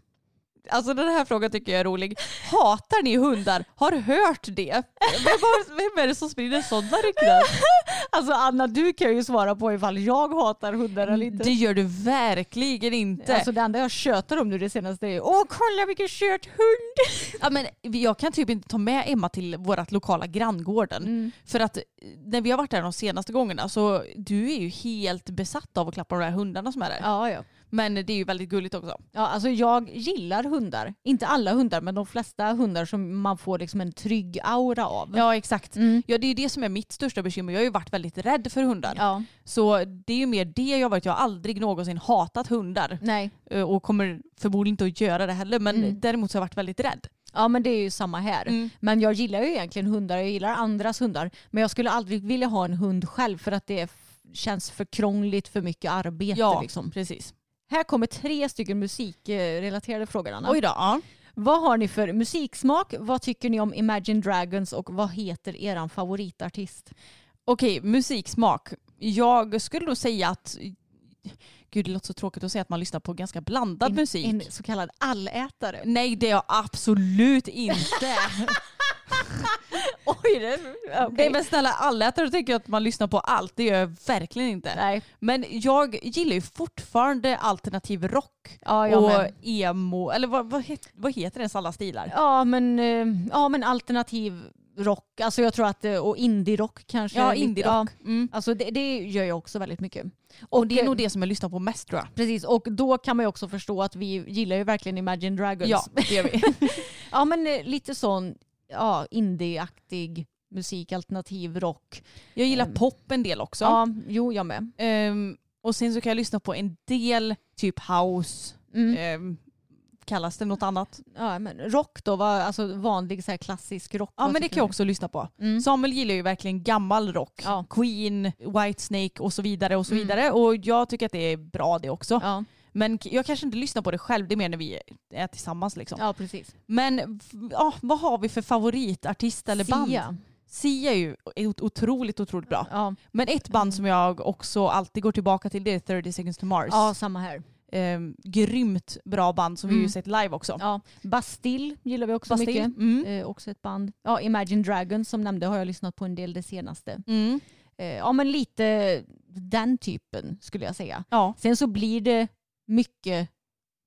Alltså den här frågan tycker jag är rolig. Hatar ni hundar? Har hört det? Vem, vem är det som sprider sådana rykten? Alltså Anna, du kan ju svara på ifall jag hatar hundar eller inte. Det gör du verkligen inte. Alltså det enda jag tjötar om nu det senaste är åh kolla vilken söt hund. ja, men jag kan typ inte ta med Emma till vårt lokala granngården. Mm. För att eh, när vi har varit där de senaste gångerna så du är ju helt besatt av att klappa de där hundarna som är där. Ja, ja. Men det är ju väldigt gulligt också. Ja, alltså jag gillar hundar. Inte alla hundar, men de flesta hundar som man får liksom en trygg aura av. Ja exakt. Mm. Ja det är ju det som är mitt största bekymmer. Jag har ju varit väldigt rädd för hundar. Ja, Så det är ju mer det jag har varit. Jag har aldrig någonsin hatat hundar. nej. Eh, och kommer förmodligen inte att göra det heller. Men Mm. däremot så har jag varit väldigt rädd. Ja men det är ju samma här. Mm. Men jag gillar ju egentligen hundar, jag gillar andras hundar. Men jag skulle aldrig vilja ha en hund själv för att det känns för krångligt, för mycket arbete. Ja, Liksom. precis. Här kommer tre stycken musikrelaterade frågor Anna. Oj då. Ja. Vad har ni för musiksmak? Vad tycker ni om Imagine Dragons och vad heter eran favoritartist? Okej, musiksmak. Jag skulle nog säga att Gud, det låter så tråkigt att säga att man lyssnar på ganska blandad en, musik. En så kallad allätare. Nej, det är jag absolut inte. Oj, det, Nej men snälla allätare tycker jag att man lyssnar på allt. Det gör jag verkligen inte. Nej. Men jag gillar ju fortfarande alternativ rock Ja, jag och med. emo, eller vad, vad, het, vad heter ens alla stilar? Ja men, eh, ja men alternativ rock, alltså jag tror att, eh, och indie-rock kanske. Ja, indie-rock. Ja, Mm. alltså det, det gör jag också väldigt mycket. Och det är eh, nog det som jag lyssnar på mest tror jag. Precis, och då kan man ju också förstå att vi gillar ju verkligen Imagine Dragons. Ja, det gör vi. ja men lite sån ja, indie-aktig musik, alternativ rock. Jag gillar Ehm. pop en del också. Ja, jo jag med. Ehm, och sen så kan jag lyssna på en del typ house. Mm. Ehm, kallas det något annat? Ja, men rock då, var, alltså vanlig så här klassisk rock. Ja men det kan jag också lyssna på. Mm. Samuel gillar ju verkligen gammal rock. Ja. Queen, Whitesnake och så vidare och så Mm. vidare. Och jag tycker att det är bra det också. Ja, Men jag kanske inte lyssnar på det själv, det är mer när vi är tillsammans liksom. ja precis. Men ja, vad har vi för favoritartist eller band? Sia. Sia är ju ot- otroligt, otroligt bra. Ja. Men ett band som jag också alltid går tillbaka till det är 30 seconds to Mars. ja, samma här. Ehm, grymt bra band som vi Mm. ju sett live också. Ja. Bastille gillar vi också Bastille. mycket. Mm. Eh, också ett band. Ja, Imagine Dragons som nämnde har jag lyssnat på en del det senaste. Mm. Eh, ja men lite den typen skulle jag säga. Ja. Sen så blir det mycket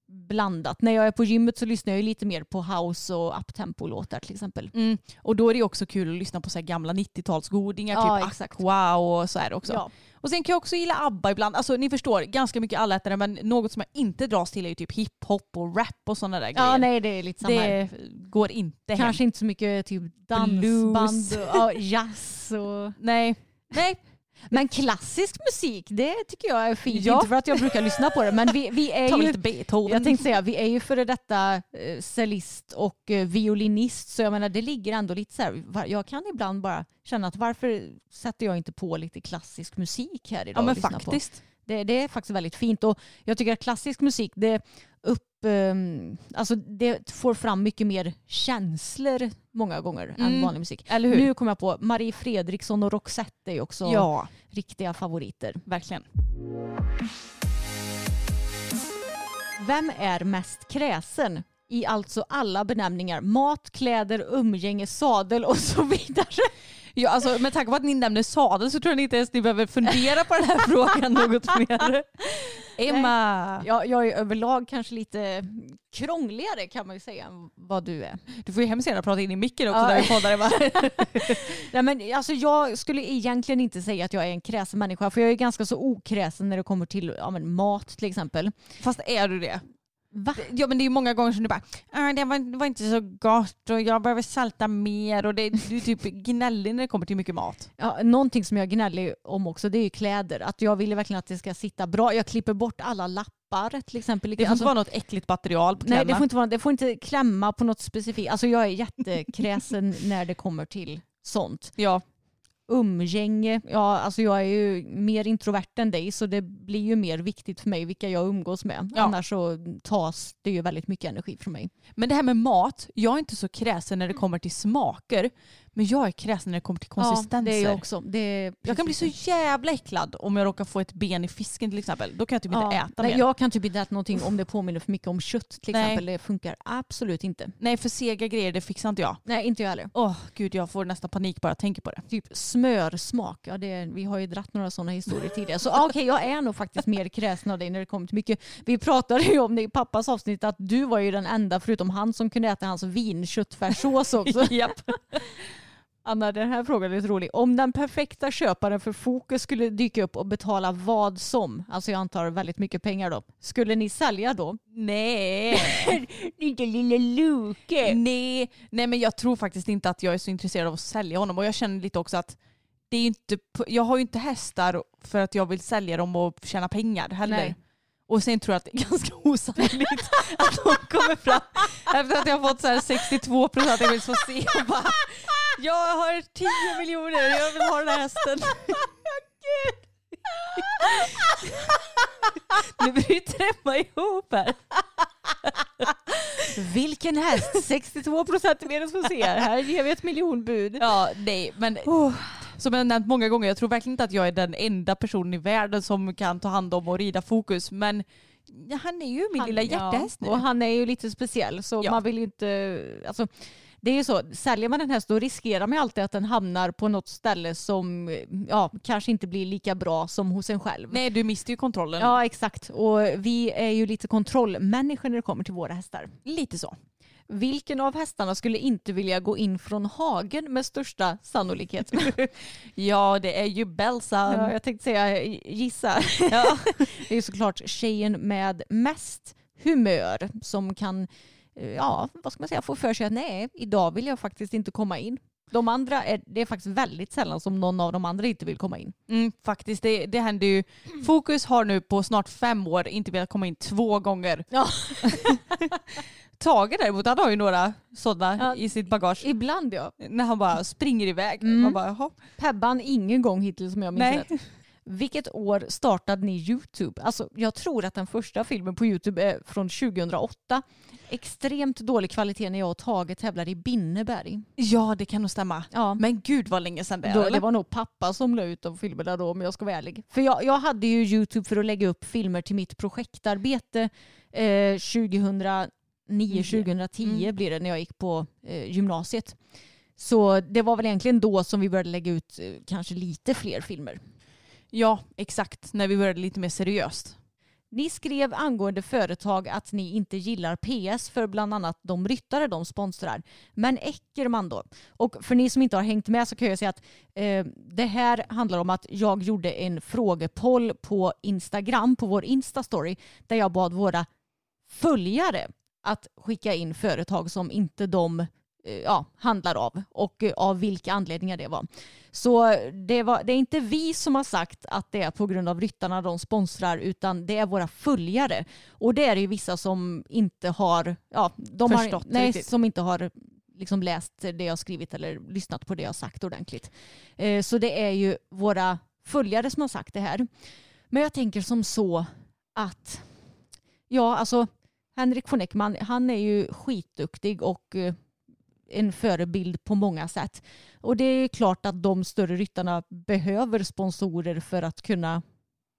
blandat. När jag är på gymmet så lyssnar jag lite mer på house och uptempo-låtar till exempel. Mm. Och då är det också kul att lyssna på så gamla 90-talsgodingar, Ja, typ exakt. Aqua och så här också. Ja. Och sen kan jag också gilla ABBA ibland. Alltså ni förstår, ganska mycket allätare men något som jag inte dras till är ju typ hiphop och rap och sådana där ja, grejer. nej det är lite samma det går inte Kanske hem. inte så mycket typ dansband och ja, jazz och... Nej. Nej. Men klassisk musik, det tycker jag är fint. Ja. Inte för att jag brukar lyssna på det, men vi, vi är Ta ju... lite Beethoven. Jag tänkte säga, vi är ju före detta eh, cellist och eh, violinist så jag menar det ligger ändå lite så här, jag kan ibland bara känna att varför sätter jag inte på lite klassisk musik här idag ja men lyssnar på? Det, det är faktiskt väldigt fint och jag tycker att klassisk musik det upp, ehm, alltså det får fram mycket mer känslor många gånger än Mm. vanlig musik. Eller hur? Nu kommer jag på Marie Fredriksson och Roxette är också Ja, riktiga favoriter. verkligen. Vem är mest kräsen? I alltså alla benämningar. Mat, kläder, umgänge, sadel och så vidare. Ja, alltså, med tanke på att ni nämner sadel så tror jag inte ens ni behöver fundera på den här frågan något mer. Emma, Jag, jag är överlag kanske lite krångligare kan man ju säga än vad du är. du får ju hemskt gärna prata in i micken också Ja. när vi poddar. Nej, men alltså, jag skulle egentligen inte säga att jag är en kräsen människa för jag är ganska så okräsen när det kommer till ja, mat till exempel. Fast är du det? Va? Ja men det är ju många gånger som du bara "Ah, det var, det var inte så gott och jag behöver salta mer och det, du är typ gnällig när det kommer till mycket mat. Ja, någonting som jag gnäller om också det är ju kläder. Att jag vill verkligen att det ska sitta bra. Jag klipper bort alla lappar till exempel. Det får Alltså- inte vara något äckligt material på Nej, kläderna. det får, inte vara, det får inte klämma på något specifikt. Alltså jag är jättekräsen när det kommer till sånt. Ja. Umgänge, ja alltså jag är ju mer introvert än dig så det blir ju mer viktigt för mig vilka jag umgås med. Ja. Annars så tas det ju väldigt mycket energi från mig. Men det här med mat, jag är inte så kräsen när det kommer till smaker. Men jag är kräsen när det kommer till konsistenser. Ja, det är jag också. Det är Jag kan bli så jävla äcklad om jag råkar få ett ben i fisken till exempel. Då kan jag typ inte Ja, äta nej, mer. Jag kan typ inte äta någonting om det påminner för mycket om kött till Nej. exempel. Det funkar absolut inte. Nej för sega grejer det fixar inte jag. Nej, inte jag heller. Åh gud jag får nästan panik bara jag tänker på det. Typ smörsmak. Ja, det, vi har ju dratt några sådana historier tidigare. Så okej, jag är nog faktiskt mer kräsen av dig när det kommer till mycket. Vi pratade ju om det i pappas avsnitt att du var ju den enda förutom han som kunde äta hans vinköttfärssås också. Japp. Anna, den här frågan är lite rolig. Om den perfekta köparen för Fokus skulle dyka upp och betala vad som, alltså jag antar väldigt mycket pengar då, skulle ni sälja då? Nej. Inte lille Luke. Nej. Nej men jag tror faktiskt inte att jag är så intresserad av att sälja honom och jag känner lite också att det är inte, jag har ju inte hästar för att jag vill sälja dem och tjäna pengar heller. Nej. Och sen tror jag att det är ganska osannolikt att de kommer fram efter att jag har fått så här 62 procent jag vill få se och bara Jag har 10 miljoner, jag vill ha den här hästen. Nu bryter Emma ihop här. Vilken häst? 62 procent mer än får se. Här ger vi ett miljonbud. Ja, nej, men som jag nämnt många gånger, jag tror verkligen inte att jag är den enda personen i världen som kan ta hand om och rida fokus. Men han är ju min lilla hjärtehäst nu. Och han är ju lite speciell så Ja. man vill ju inte, alltså det är ju så, säljer man en häst då riskerar man ju alltid att den hamnar på något ställe som ja, kanske inte blir lika bra som hos en själv. Nej, du miste ju kontrollen. Ja exakt och vi är ju lite kontrollmänniskor när det kommer till våra hästar. Lite så. Vilken av hästarna skulle inte vilja gå in från hagen med största sannolikhet? Ja, det är ju Belsan. Ja, jag tänkte säga gissa. Ja. Det är ju såklart tjejen med mest humör som kan, eh, ja vad ska man säga, få för sig att nej, idag vill jag faktiskt inte komma in. De andra, är, det är faktiskt väldigt sällan som någon av de andra inte vill komma in. Mm, faktiskt, det, det händer ju. Fokus har nu på snart fem år inte velat komma in två gånger. Ja. Tage däremot, han har ju några sådana Ja. i sitt bagage. Ibland ja. När han bara springer iväg. Mm. Man bara, jaha. Pebban ingen gång hittills som jag minns Nej. rätt. Vilket år startade ni YouTube? Alltså, jag tror att den första filmen på YouTube är från 2008. Extremt dålig kvalitet när jag och Tage tävlar i Binneberg. Ja, det kan nog stämma. Ja. Men gud vad länge sedan det är. Då, det var nog pappa som la ut de filmerna då om jag ska vara ärlig. För jag, jag hade ju Youtube för att lägga upp filmer till mitt projektarbete eh, 2009-2010 Mm. blir det när jag gick på eh, gymnasiet. Så det var väl egentligen då som vi började lägga ut eh, kanske lite fler filmer. Ja, exakt. När vi började lite mer seriöst. Ni skrev angående företag att ni inte gillar PS för bland annat de ryttare de sponsrar. Men Eckerman då? Och för ni som inte har hängt med så kan jag säga att eh, det här handlar om att jag gjorde en frågepoll på Instagram, på vår Insta-story, där jag bad våra följare att skicka in företag som inte de eh, ja, handlar av och eh, av vilka anledningar det var. Så det, var, det är inte vi som har sagt att det är på grund av ryttarna de sponsrar utan det är våra följare. Och det är det ju vissa som inte har, ja, de Förstått har, nej, riktigt. som inte har liksom läst det jag skrivit eller lyssnat på det jag sagt ordentligt. Eh, så det är ju våra följare som har sagt det här. Men jag tänker som så att, ja alltså Henrik von Eckman, han är ju skitduktig och eh, en förebild på många sätt. Och det är klart att de större ryttarna behöver sponsorer för att kunna,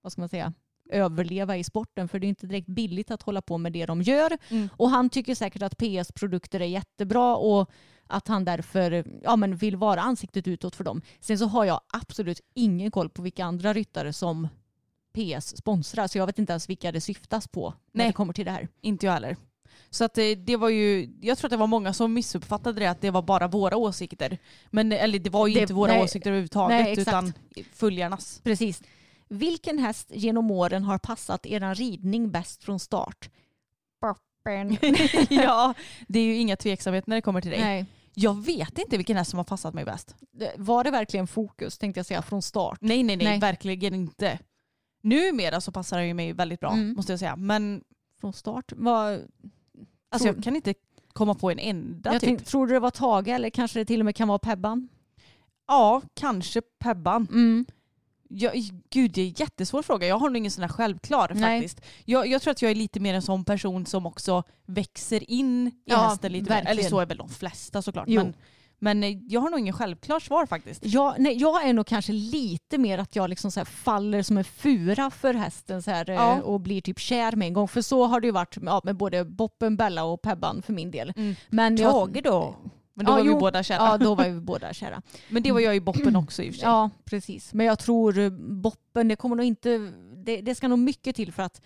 vad ska man säga, överleva i sporten. För det är inte direkt billigt att hålla på med det de gör. Mm. Och han tycker säkert att PS-produkter är jättebra och att han därför ja, men vill vara ansiktet utåt för dem. Sen så har jag absolut ingen koll på vilka andra ryttare som PS sponsrar. Så jag vet inte ens vilka det syftas på när Nej. det kommer till det här. Inte jag heller. Så att det, det var ju, jag tror att det var många som missuppfattade det att det var bara våra åsikter. Men eller det var ju Det- inte våra nej, åsikter överhuvudtaget nej, utan följarnas. Precis. Vilken häst genom åren har passat eran ridning bäst från start? Boppen. ja, det är ju inga tveksamheter när det kommer till dig. Nej. Jag vet inte vilken häst som har passat mig bäst. Var det verkligen fokus tänkte jag säga från start? Nej, nej, nej, Nej. verkligen inte. Numera så passar den ju mig väldigt bra Mm. måste jag säga. Men Från start? Var, alltså, Tror- jag kan inte komma på en enda jag typ. tänkte, tror du det var Tage eller kanske det till och med kan vara Pebban? Ja, kanske Pebban. Mm. Jag, gud, det är en jättesvår fråga. Jag har nog ingen sån här självklar Nej. faktiskt. Jag, jag tror att jag är lite mer en sån person som också växer in i Ja, hästen lite mer. Eller verkligen. så är väl de flesta såklart. Jo. Men, men eh, jag har nog ingen självklar svar faktiskt. Jag, nej, jag är nog kanske lite mer att jag liksom så faller som en fura för hästen så här, eh, Ja. och blir typ kär med en gång. För så har det ju varit ja, med både Boppen, Bella och Pebban för min del. Mm. Men jag- Tage då? Men då Ja, var vi jo. båda kära. Ja, då var vi båda kära. Men det var jag i boppen också i och för sig. Ja, precis. Men jag tror eh, Boppen, det kommer nog inte... Det, det ska nog mycket till för att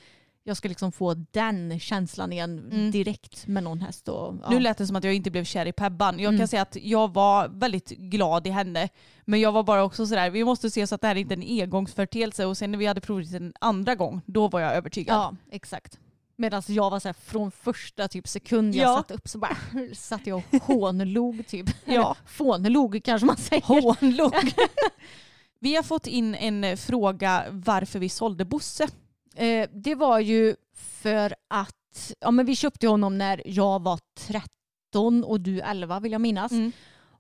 jag ska liksom få den känslan igen Mm. direkt med någon häst. Och, ja. Nu lät det som att jag inte blev kär i Pebban. Jag Mm. kan säga att jag var väldigt glad i henne. Men jag var bara också sådär, vi måste se så att det här inte är en engångsförteelse. Och sen när vi hade provat en andra gång, då var jag övertygad. Ja, exakt. Medan jag var så här, från första typ sekund jag Ja. satt upp så bara satt jag och hånlog typ. Ja. Fånlog kanske man säger. Hånlog. vi har fått in en fråga varför vi sålde Bosse. Eh, det var ju för att ja, men vi köpte honom när jag var 13 och du 11 vill jag minnas. Mm.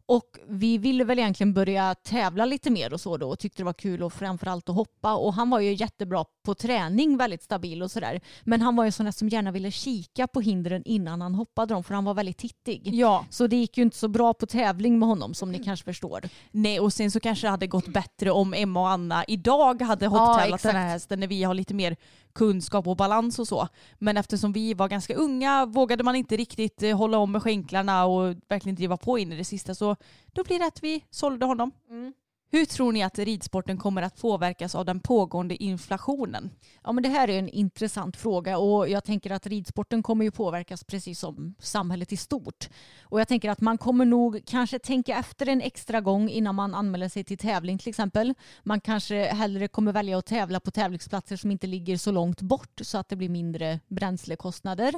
Och vi ville väl egentligen börja tävla lite mer och så då och tyckte det var kul och framförallt att hoppa och han var ju jättebra på träning, väldigt stabil och sådär. Men han var ju sån som gärna ville kika på hindren innan han hoppade dem för han var väldigt tittig. Ja, Så det gick ju inte så bra på tävling med honom som ni kanske förstår. nej och sen så kanske det hade gått bättre om Emma och Anna idag hade hopptävlat den här hästen när vi har lite mer kunskap och balans och så. Men eftersom vi var ganska unga vågade man inte riktigt eh, hålla om med skänklarna och verkligen driva på in i det sista så då blir det att vi sålde honom. Mm. Hur tror ni att ridsporten kommer att påverkas av den pågående inflationen? Ja, men det här är en intressant fråga och jag tänker att ridsporten kommer ju påverkas precis som samhället i stort. Och jag tänker att man kommer nog kanske tänka efter en extra gång innan man anmäler sig till tävling till exempel. Man kanske hellre kommer välja att tävla på tävlingsplatser som inte ligger så långt bort så att det blir mindre bränslekostnader.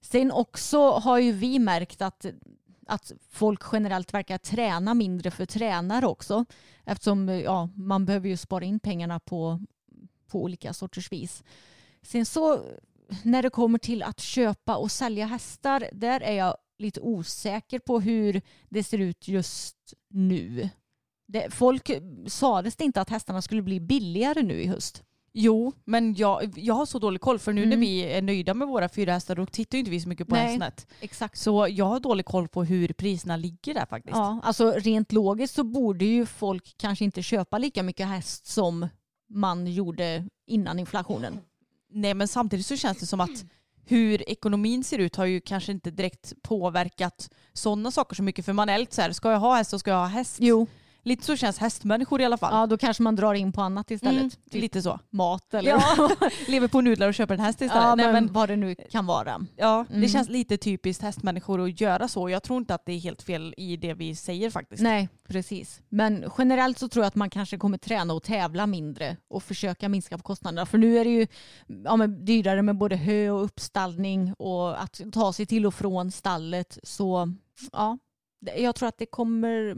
Sen också har ju vi märkt att att folk generellt verkar träna mindre för tränare också. Eftersom eh, ja, man behöver ju spara in pengarna på, på olika sorters vis. Sen så när det kommer till att köpa och sälja hästar, där är jag lite osäker på hur det ser ut just nu. Det, folk eh, sades det inte att hästarna skulle bli billigare nu i höst. Jo, men jag, jag har så dålig koll för nu när Mm. vi är nöjda med våra fyra hästar då tittar ju inte vi så mycket på Nej. Hästnet. Exakt. Så jag har dålig koll på hur priserna ligger där faktiskt. Ja, alltså rent logiskt så borde ju folk kanske inte köpa lika mycket häst som man gjorde innan inflationen. Nej men samtidigt så känns det som att hur ekonomin ser ut har ju kanske inte direkt påverkat sådana saker så mycket. För man är lite så här, ska jag ha häst så ska jag ha häst. Jo, Lite så känns hästmänniskor i alla fall. ja, då kanske man drar in på annat istället. Mm, Typ lite så. mat eller Ja, lever på nudlar och köper en häst istället. ja, Nej, men, vad det nu kan vara. ja, det Mm. känns lite typiskt hästmänniskor att göra så. Jag tror inte att det är helt fel i det vi säger faktiskt. Nej, precis. Men generellt så tror jag att man kanske kommer träna och tävla mindre och försöka minska på kostnaderna. För nu är det ju ja, dyrare med både hö och uppstallning och att ta sig till och från stallet. Så ja, det- jag tror att det kommer...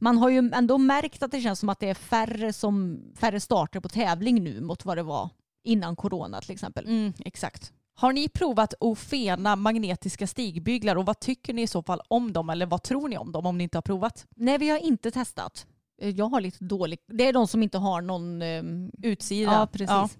Man har ju ändå märkt att det känns som att det är färre, som, färre starter på tävling nu mot vad det var innan corona till exempel. Mm, exakt. Har ni provat Ofena magnetiska stigbyglar och vad tycker ni i så fall om dem eller vad tror ni om dem om ni inte har provat? Nej, vi har inte testat. Eh, Jag har lite dålig... Det är de som inte har någon... ehm, Utsida. Ja, precis.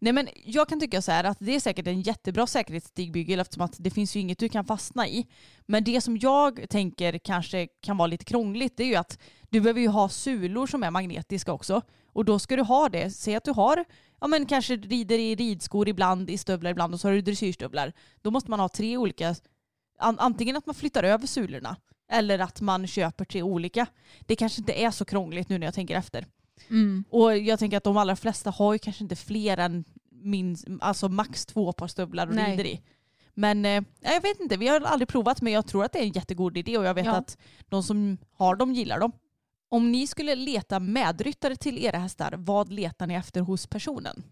Nej, men jag kan tycka så här att det är säkert en jättebra säkerhetsstigbygel eftersom att det finns ju inget du kan fastna i. Men det som jag tänker kanske kan vara lite krångligt det är ju att du behöver ju ha sulor som är magnetiska också. Och då ska du ha det. Säg att du har, ja men kanske rider i ridskor ibland, i stövlar ibland och så har du dressyrstövlar. Då måste man ha tre olika, antingen att man flyttar över sulorna eller att man köper tre olika. Det kanske inte är så krångligt nu när jag tänker efter. Mm. Och jag tänker att de allra flesta har ju kanske inte fler än minst, alltså max två par stövlar och Nej. rider i. Men eh, jag vet inte, vi har aldrig provat men jag tror att det är en jättegod idé och jag vet Ja. att de som har dem gillar dem. Om ni skulle leta medryttare till era hästar, vad letar ni efter hos personen?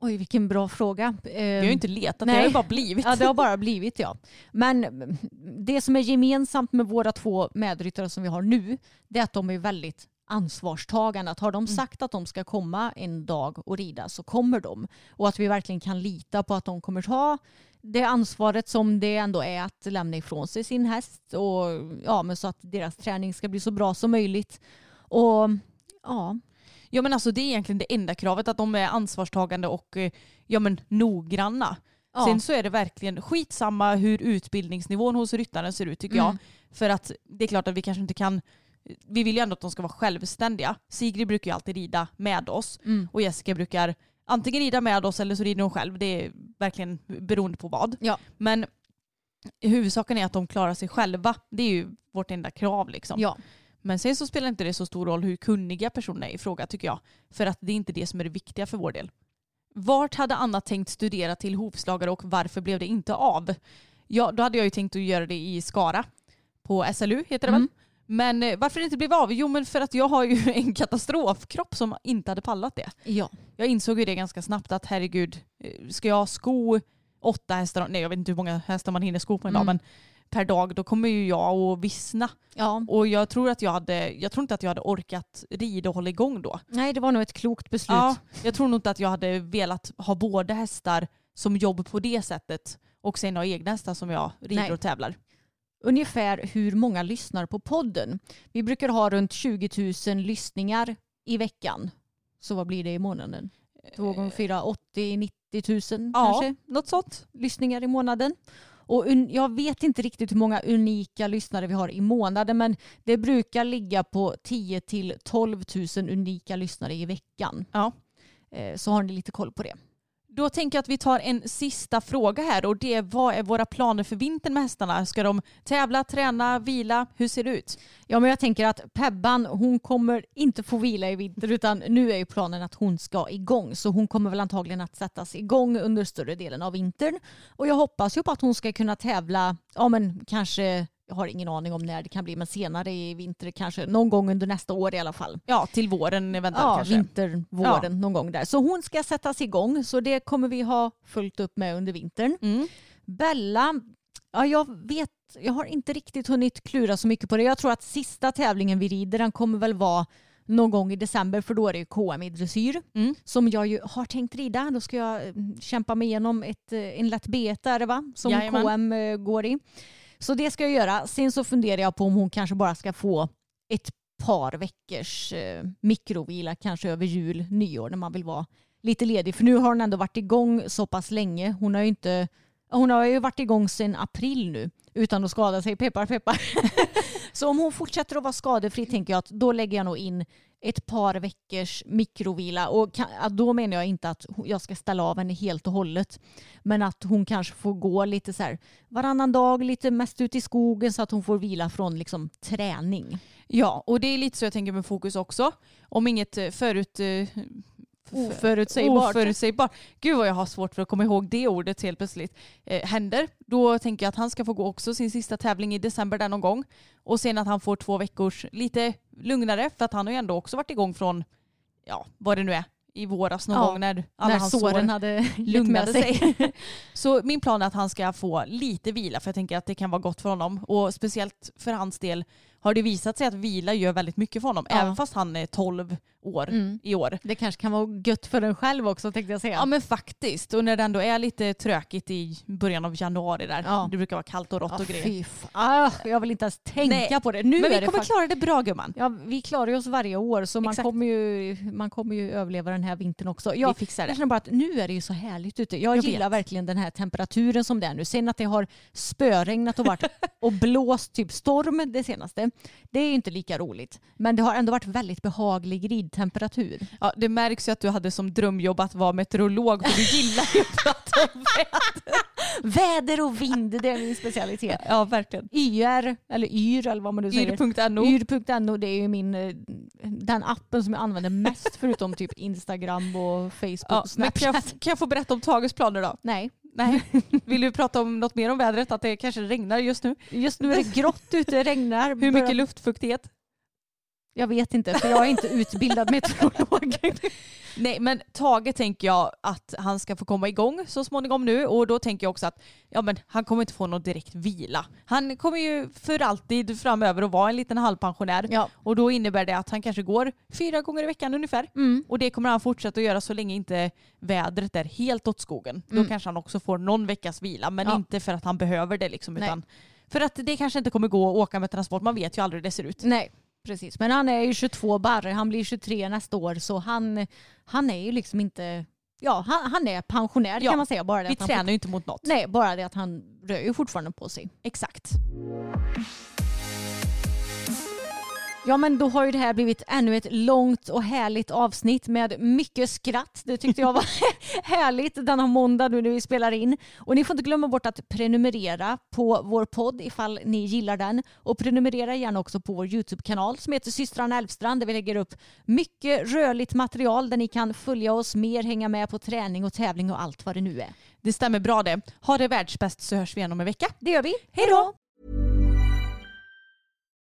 Oj, vilken bra fråga. Vi har ju inte letat, det nej. har ju bara blivit. Ja, det har bara blivit ja. Men det som är gemensamt med våra två medryttare som vi har nu, det är att de är väldigt ansvarstagande. Att har de sagt att de ska komma en dag och rida så kommer de. Och att vi verkligen kan lita på att de kommer ta det ansvaret som det ändå är att lämna ifrån sig sin häst och ja, men så att deras träning ska bli så bra som möjligt. Och ja, Ja men alltså det är egentligen det enda kravet, att de är ansvarstagande och eh, ja, men noggranna. ja. Sen så är det verkligen skitsamma hur utbildningsnivån hos ryttaren ser ut tycker Mm. jag. För att det är klart att vi kanske inte kan, vi vill ju ändå att de ska vara självständiga. Sigrid brukar ju alltid rida med oss Mm. och Jessica brukar antingen rida med oss eller så rider hon själv. Det är verkligen beroende på vad. Ja. Men huvudsaken är att de klarar sig själva. Det är ju vårt enda krav liksom. ja. Men sen så spelar inte det så stor roll hur kunniga personer är i fråga tycker jag. För att det är inte det som är det viktiga för vår del. Vart hade Anna tänkt studera till hovslagare och varför blev det inte av? Ja, då hade jag ju tänkt att göra det i Skara. På SLU heter det Mm. väl? Men eh, varför det inte blev av? Jo men för att jag har ju en katastrofkropp som inte hade pallat det. ja. Jag insåg ju det ganska snabbt att herregud, eh, ska jag sko åtta hästar, nej jag vet inte hur många hästar man hinner sko på en dag Mm. men per dag då kommer ju jag att vissna. Ja. Och jag tror, att jag, hade, jag tror inte att jag hade orkat rida och hålla igång då. Nej, det var nog ett klokt beslut. Ja, jag tror nog inte att jag hade velat ha båda hästar som jobb på det sättet och sen ha egna hästar som jag rider Nej. och tävlar. Ungefär hur många lyssnar på podden? Vi brukar ha runt 20 000 lyssningar i veckan. Så vad blir det i månaden? Två gånger fyra, 80 90 000 Ja, kanske något sånt. lyssningar i månaden. Och jag vet inte riktigt hur många unika lyssnare vi har i månaden men det brukar ligga på 10 till 12 000 unika lyssnare i veckan. Ja. Eh, Så har ni lite koll på det. Då tänker jag att vi tar en sista fråga här och det är vad är våra planer för vintern med hästarna? Ska de tävla, träna, vila? Hur ser det ut? Ja men jag tänker att Pebban hon kommer inte få vila i vinter utan nu är ju planen att hon ska igång så hon kommer väl antagligen att sättas igång under större delen av vintern och jag hoppas ju på att hon ska kunna tävla, ja men kanske jag har ingen aning om när det kan bli men senare i vinter kanske någon gång under nästa år i alla fall. Ja, till våren eventuellt Ja, kanske. vinter, våren någon gång där. Så hon ska sättas igång så det kommer vi ha fullt upp med under vintern. Mm. Bella, ja, jag vet, jag har inte riktigt hunnit klura så mycket på det. Jag tror att sista tävlingen vi rider den kommer väl vara någon gång i december för då är det ju KM i dressyr Mm. som jag ju har tänkt rida. Då ska jag eh, kämpa mig igenom ett, eh, en lätt beta är det va? Som Jajamän. KM eh, går i. Så det ska jag göra. Sen så funderar jag på om hon kanske bara ska få ett par veckors eh, mikrovila kanske över jul, nyår när man vill vara lite ledig. För nu har hon ändå varit igång så pass länge. Hon har ju inte hon har ju varit igång sedan april nu utan att skada sig. Peppar peppar. så om hon fortsätter att vara skadefri tänker jag att då lägger jag nog in ett par veckors mikrovila. Och kan, då menar jag inte att jag ska ställa av henne helt och hållet. Men att hon kanske får gå lite så här varannan dag, lite mest ut i skogen så att hon får vila från liksom träning. Ja, och det är lite så jag tänker med fokus också. Om inget eh, förut... Oförutsägbart. Oförutsägbart. Gud vad jag har svårt för att komma ihåg det ordet helt plötsligt. Eh, händer. Då tänker jag att han ska få gå också sin sista tävling i december där någon gång. Och sen att han får två veckors lite lugnare för att han har ju ändå också varit igång från, ja vad det nu är, i våras någon Ja, gång när alla när hans såren sår hade lugnade sig. sig. Så min plan är att han ska få lite vila för jag tänker att det kan vara gott för honom. Och speciellt för hans del har det visat sig att vila gör väldigt mycket för honom. Ja. Även fast han är 12 år Mm. i år. Det kanske kan vara gött för en själv också tänkte jag säga. Ja men faktiskt. Och när det ändå är lite trökigt i början av januari där. Ja. Det brukar vara kallt och rått Ja, och grejer. fy f- ah, jag vill inte ens tänka Nej, på det. Nu Men vi kommer fakt- klara det bra gumman. Ja, vi klarar ju oss varje år så man kommer, ju, man kommer ju överleva den här vintern också. Jag, vi fixar jag det. känner bara att nu är det ju så härligt ute. Jag, Jag gillar vet. verkligen den här temperaturen som det är nu. Sen att det har spöregnat och varit och blåst typ storm det senaste. Det är ju inte lika roligt. Men det har ändå varit väldigt behaglig ridtemperatur. Ja, det märks ju att du hade som drömjobb att vara meteorolog för du gillar ju att prata om väder. Väder och vind, det är min specialitet. Ja verkligen. YR, eller YR eller vad man nu säger. Yr.no. Yr.no det är ju min, eh, den appen som jag använder mest förutom typ Instagram och Facebook Ja, och kan, Snapchat. jag, kan jag få berätta om Tages planer då? Nej, Nej. Vill du prata om något mer om vädret? Att det kanske regnar just nu? just nu är det grått ute, regnar. Hur mycket luftfuktighet? Jag vet inte för jag är inte utbildad meteorolog. Nej men Tage tänker jag att han ska få komma igång så småningom nu och då tänker jag också att ja, men han kommer inte få någon direkt vila. Han kommer ju för alltid framöver att vara en liten halvpensionär Ja. och då innebär det att han kanske går fyra gånger i veckan ungefär. Mm. Och det kommer han fortsätta att göra så länge inte vädret är helt åt skogen. Mm. Då kanske han också får någon veckas vila men Ja. inte för att han behöver det liksom Nej. utan för att det kanske inte kommer gå att åka med transport. Man vet ju aldrig hur det ser ut. Nej, precis. Men han är ju 22 barre, han blir 23 nästa år så han, han är ju liksom inte, ja han, han är pensionär Ja, kan man säga. Bara det Vi tränar ju inte mot något. Nej, bara det att han rör ju fortfarande på sig. Exakt. Ja men då har ju det här blivit ännu ett långt och härligt avsnitt med mycket skratt. Det tyckte jag var härligt denna måndag nu när vi spelar in. Och ni får inte glömma bort att prenumerera på vår podd ifall ni gillar den. Och prenumerera gärna också på vår YouTube-kanal som heter systrarna Älvstrand där vi lägger upp mycket rörligt material där ni kan följa oss mer, hänga med på träning och tävling och allt vad det nu är. Det stämmer bra det. Ha det världsbäst så hörs vi igen om en vecka. Det gör vi. Hej då!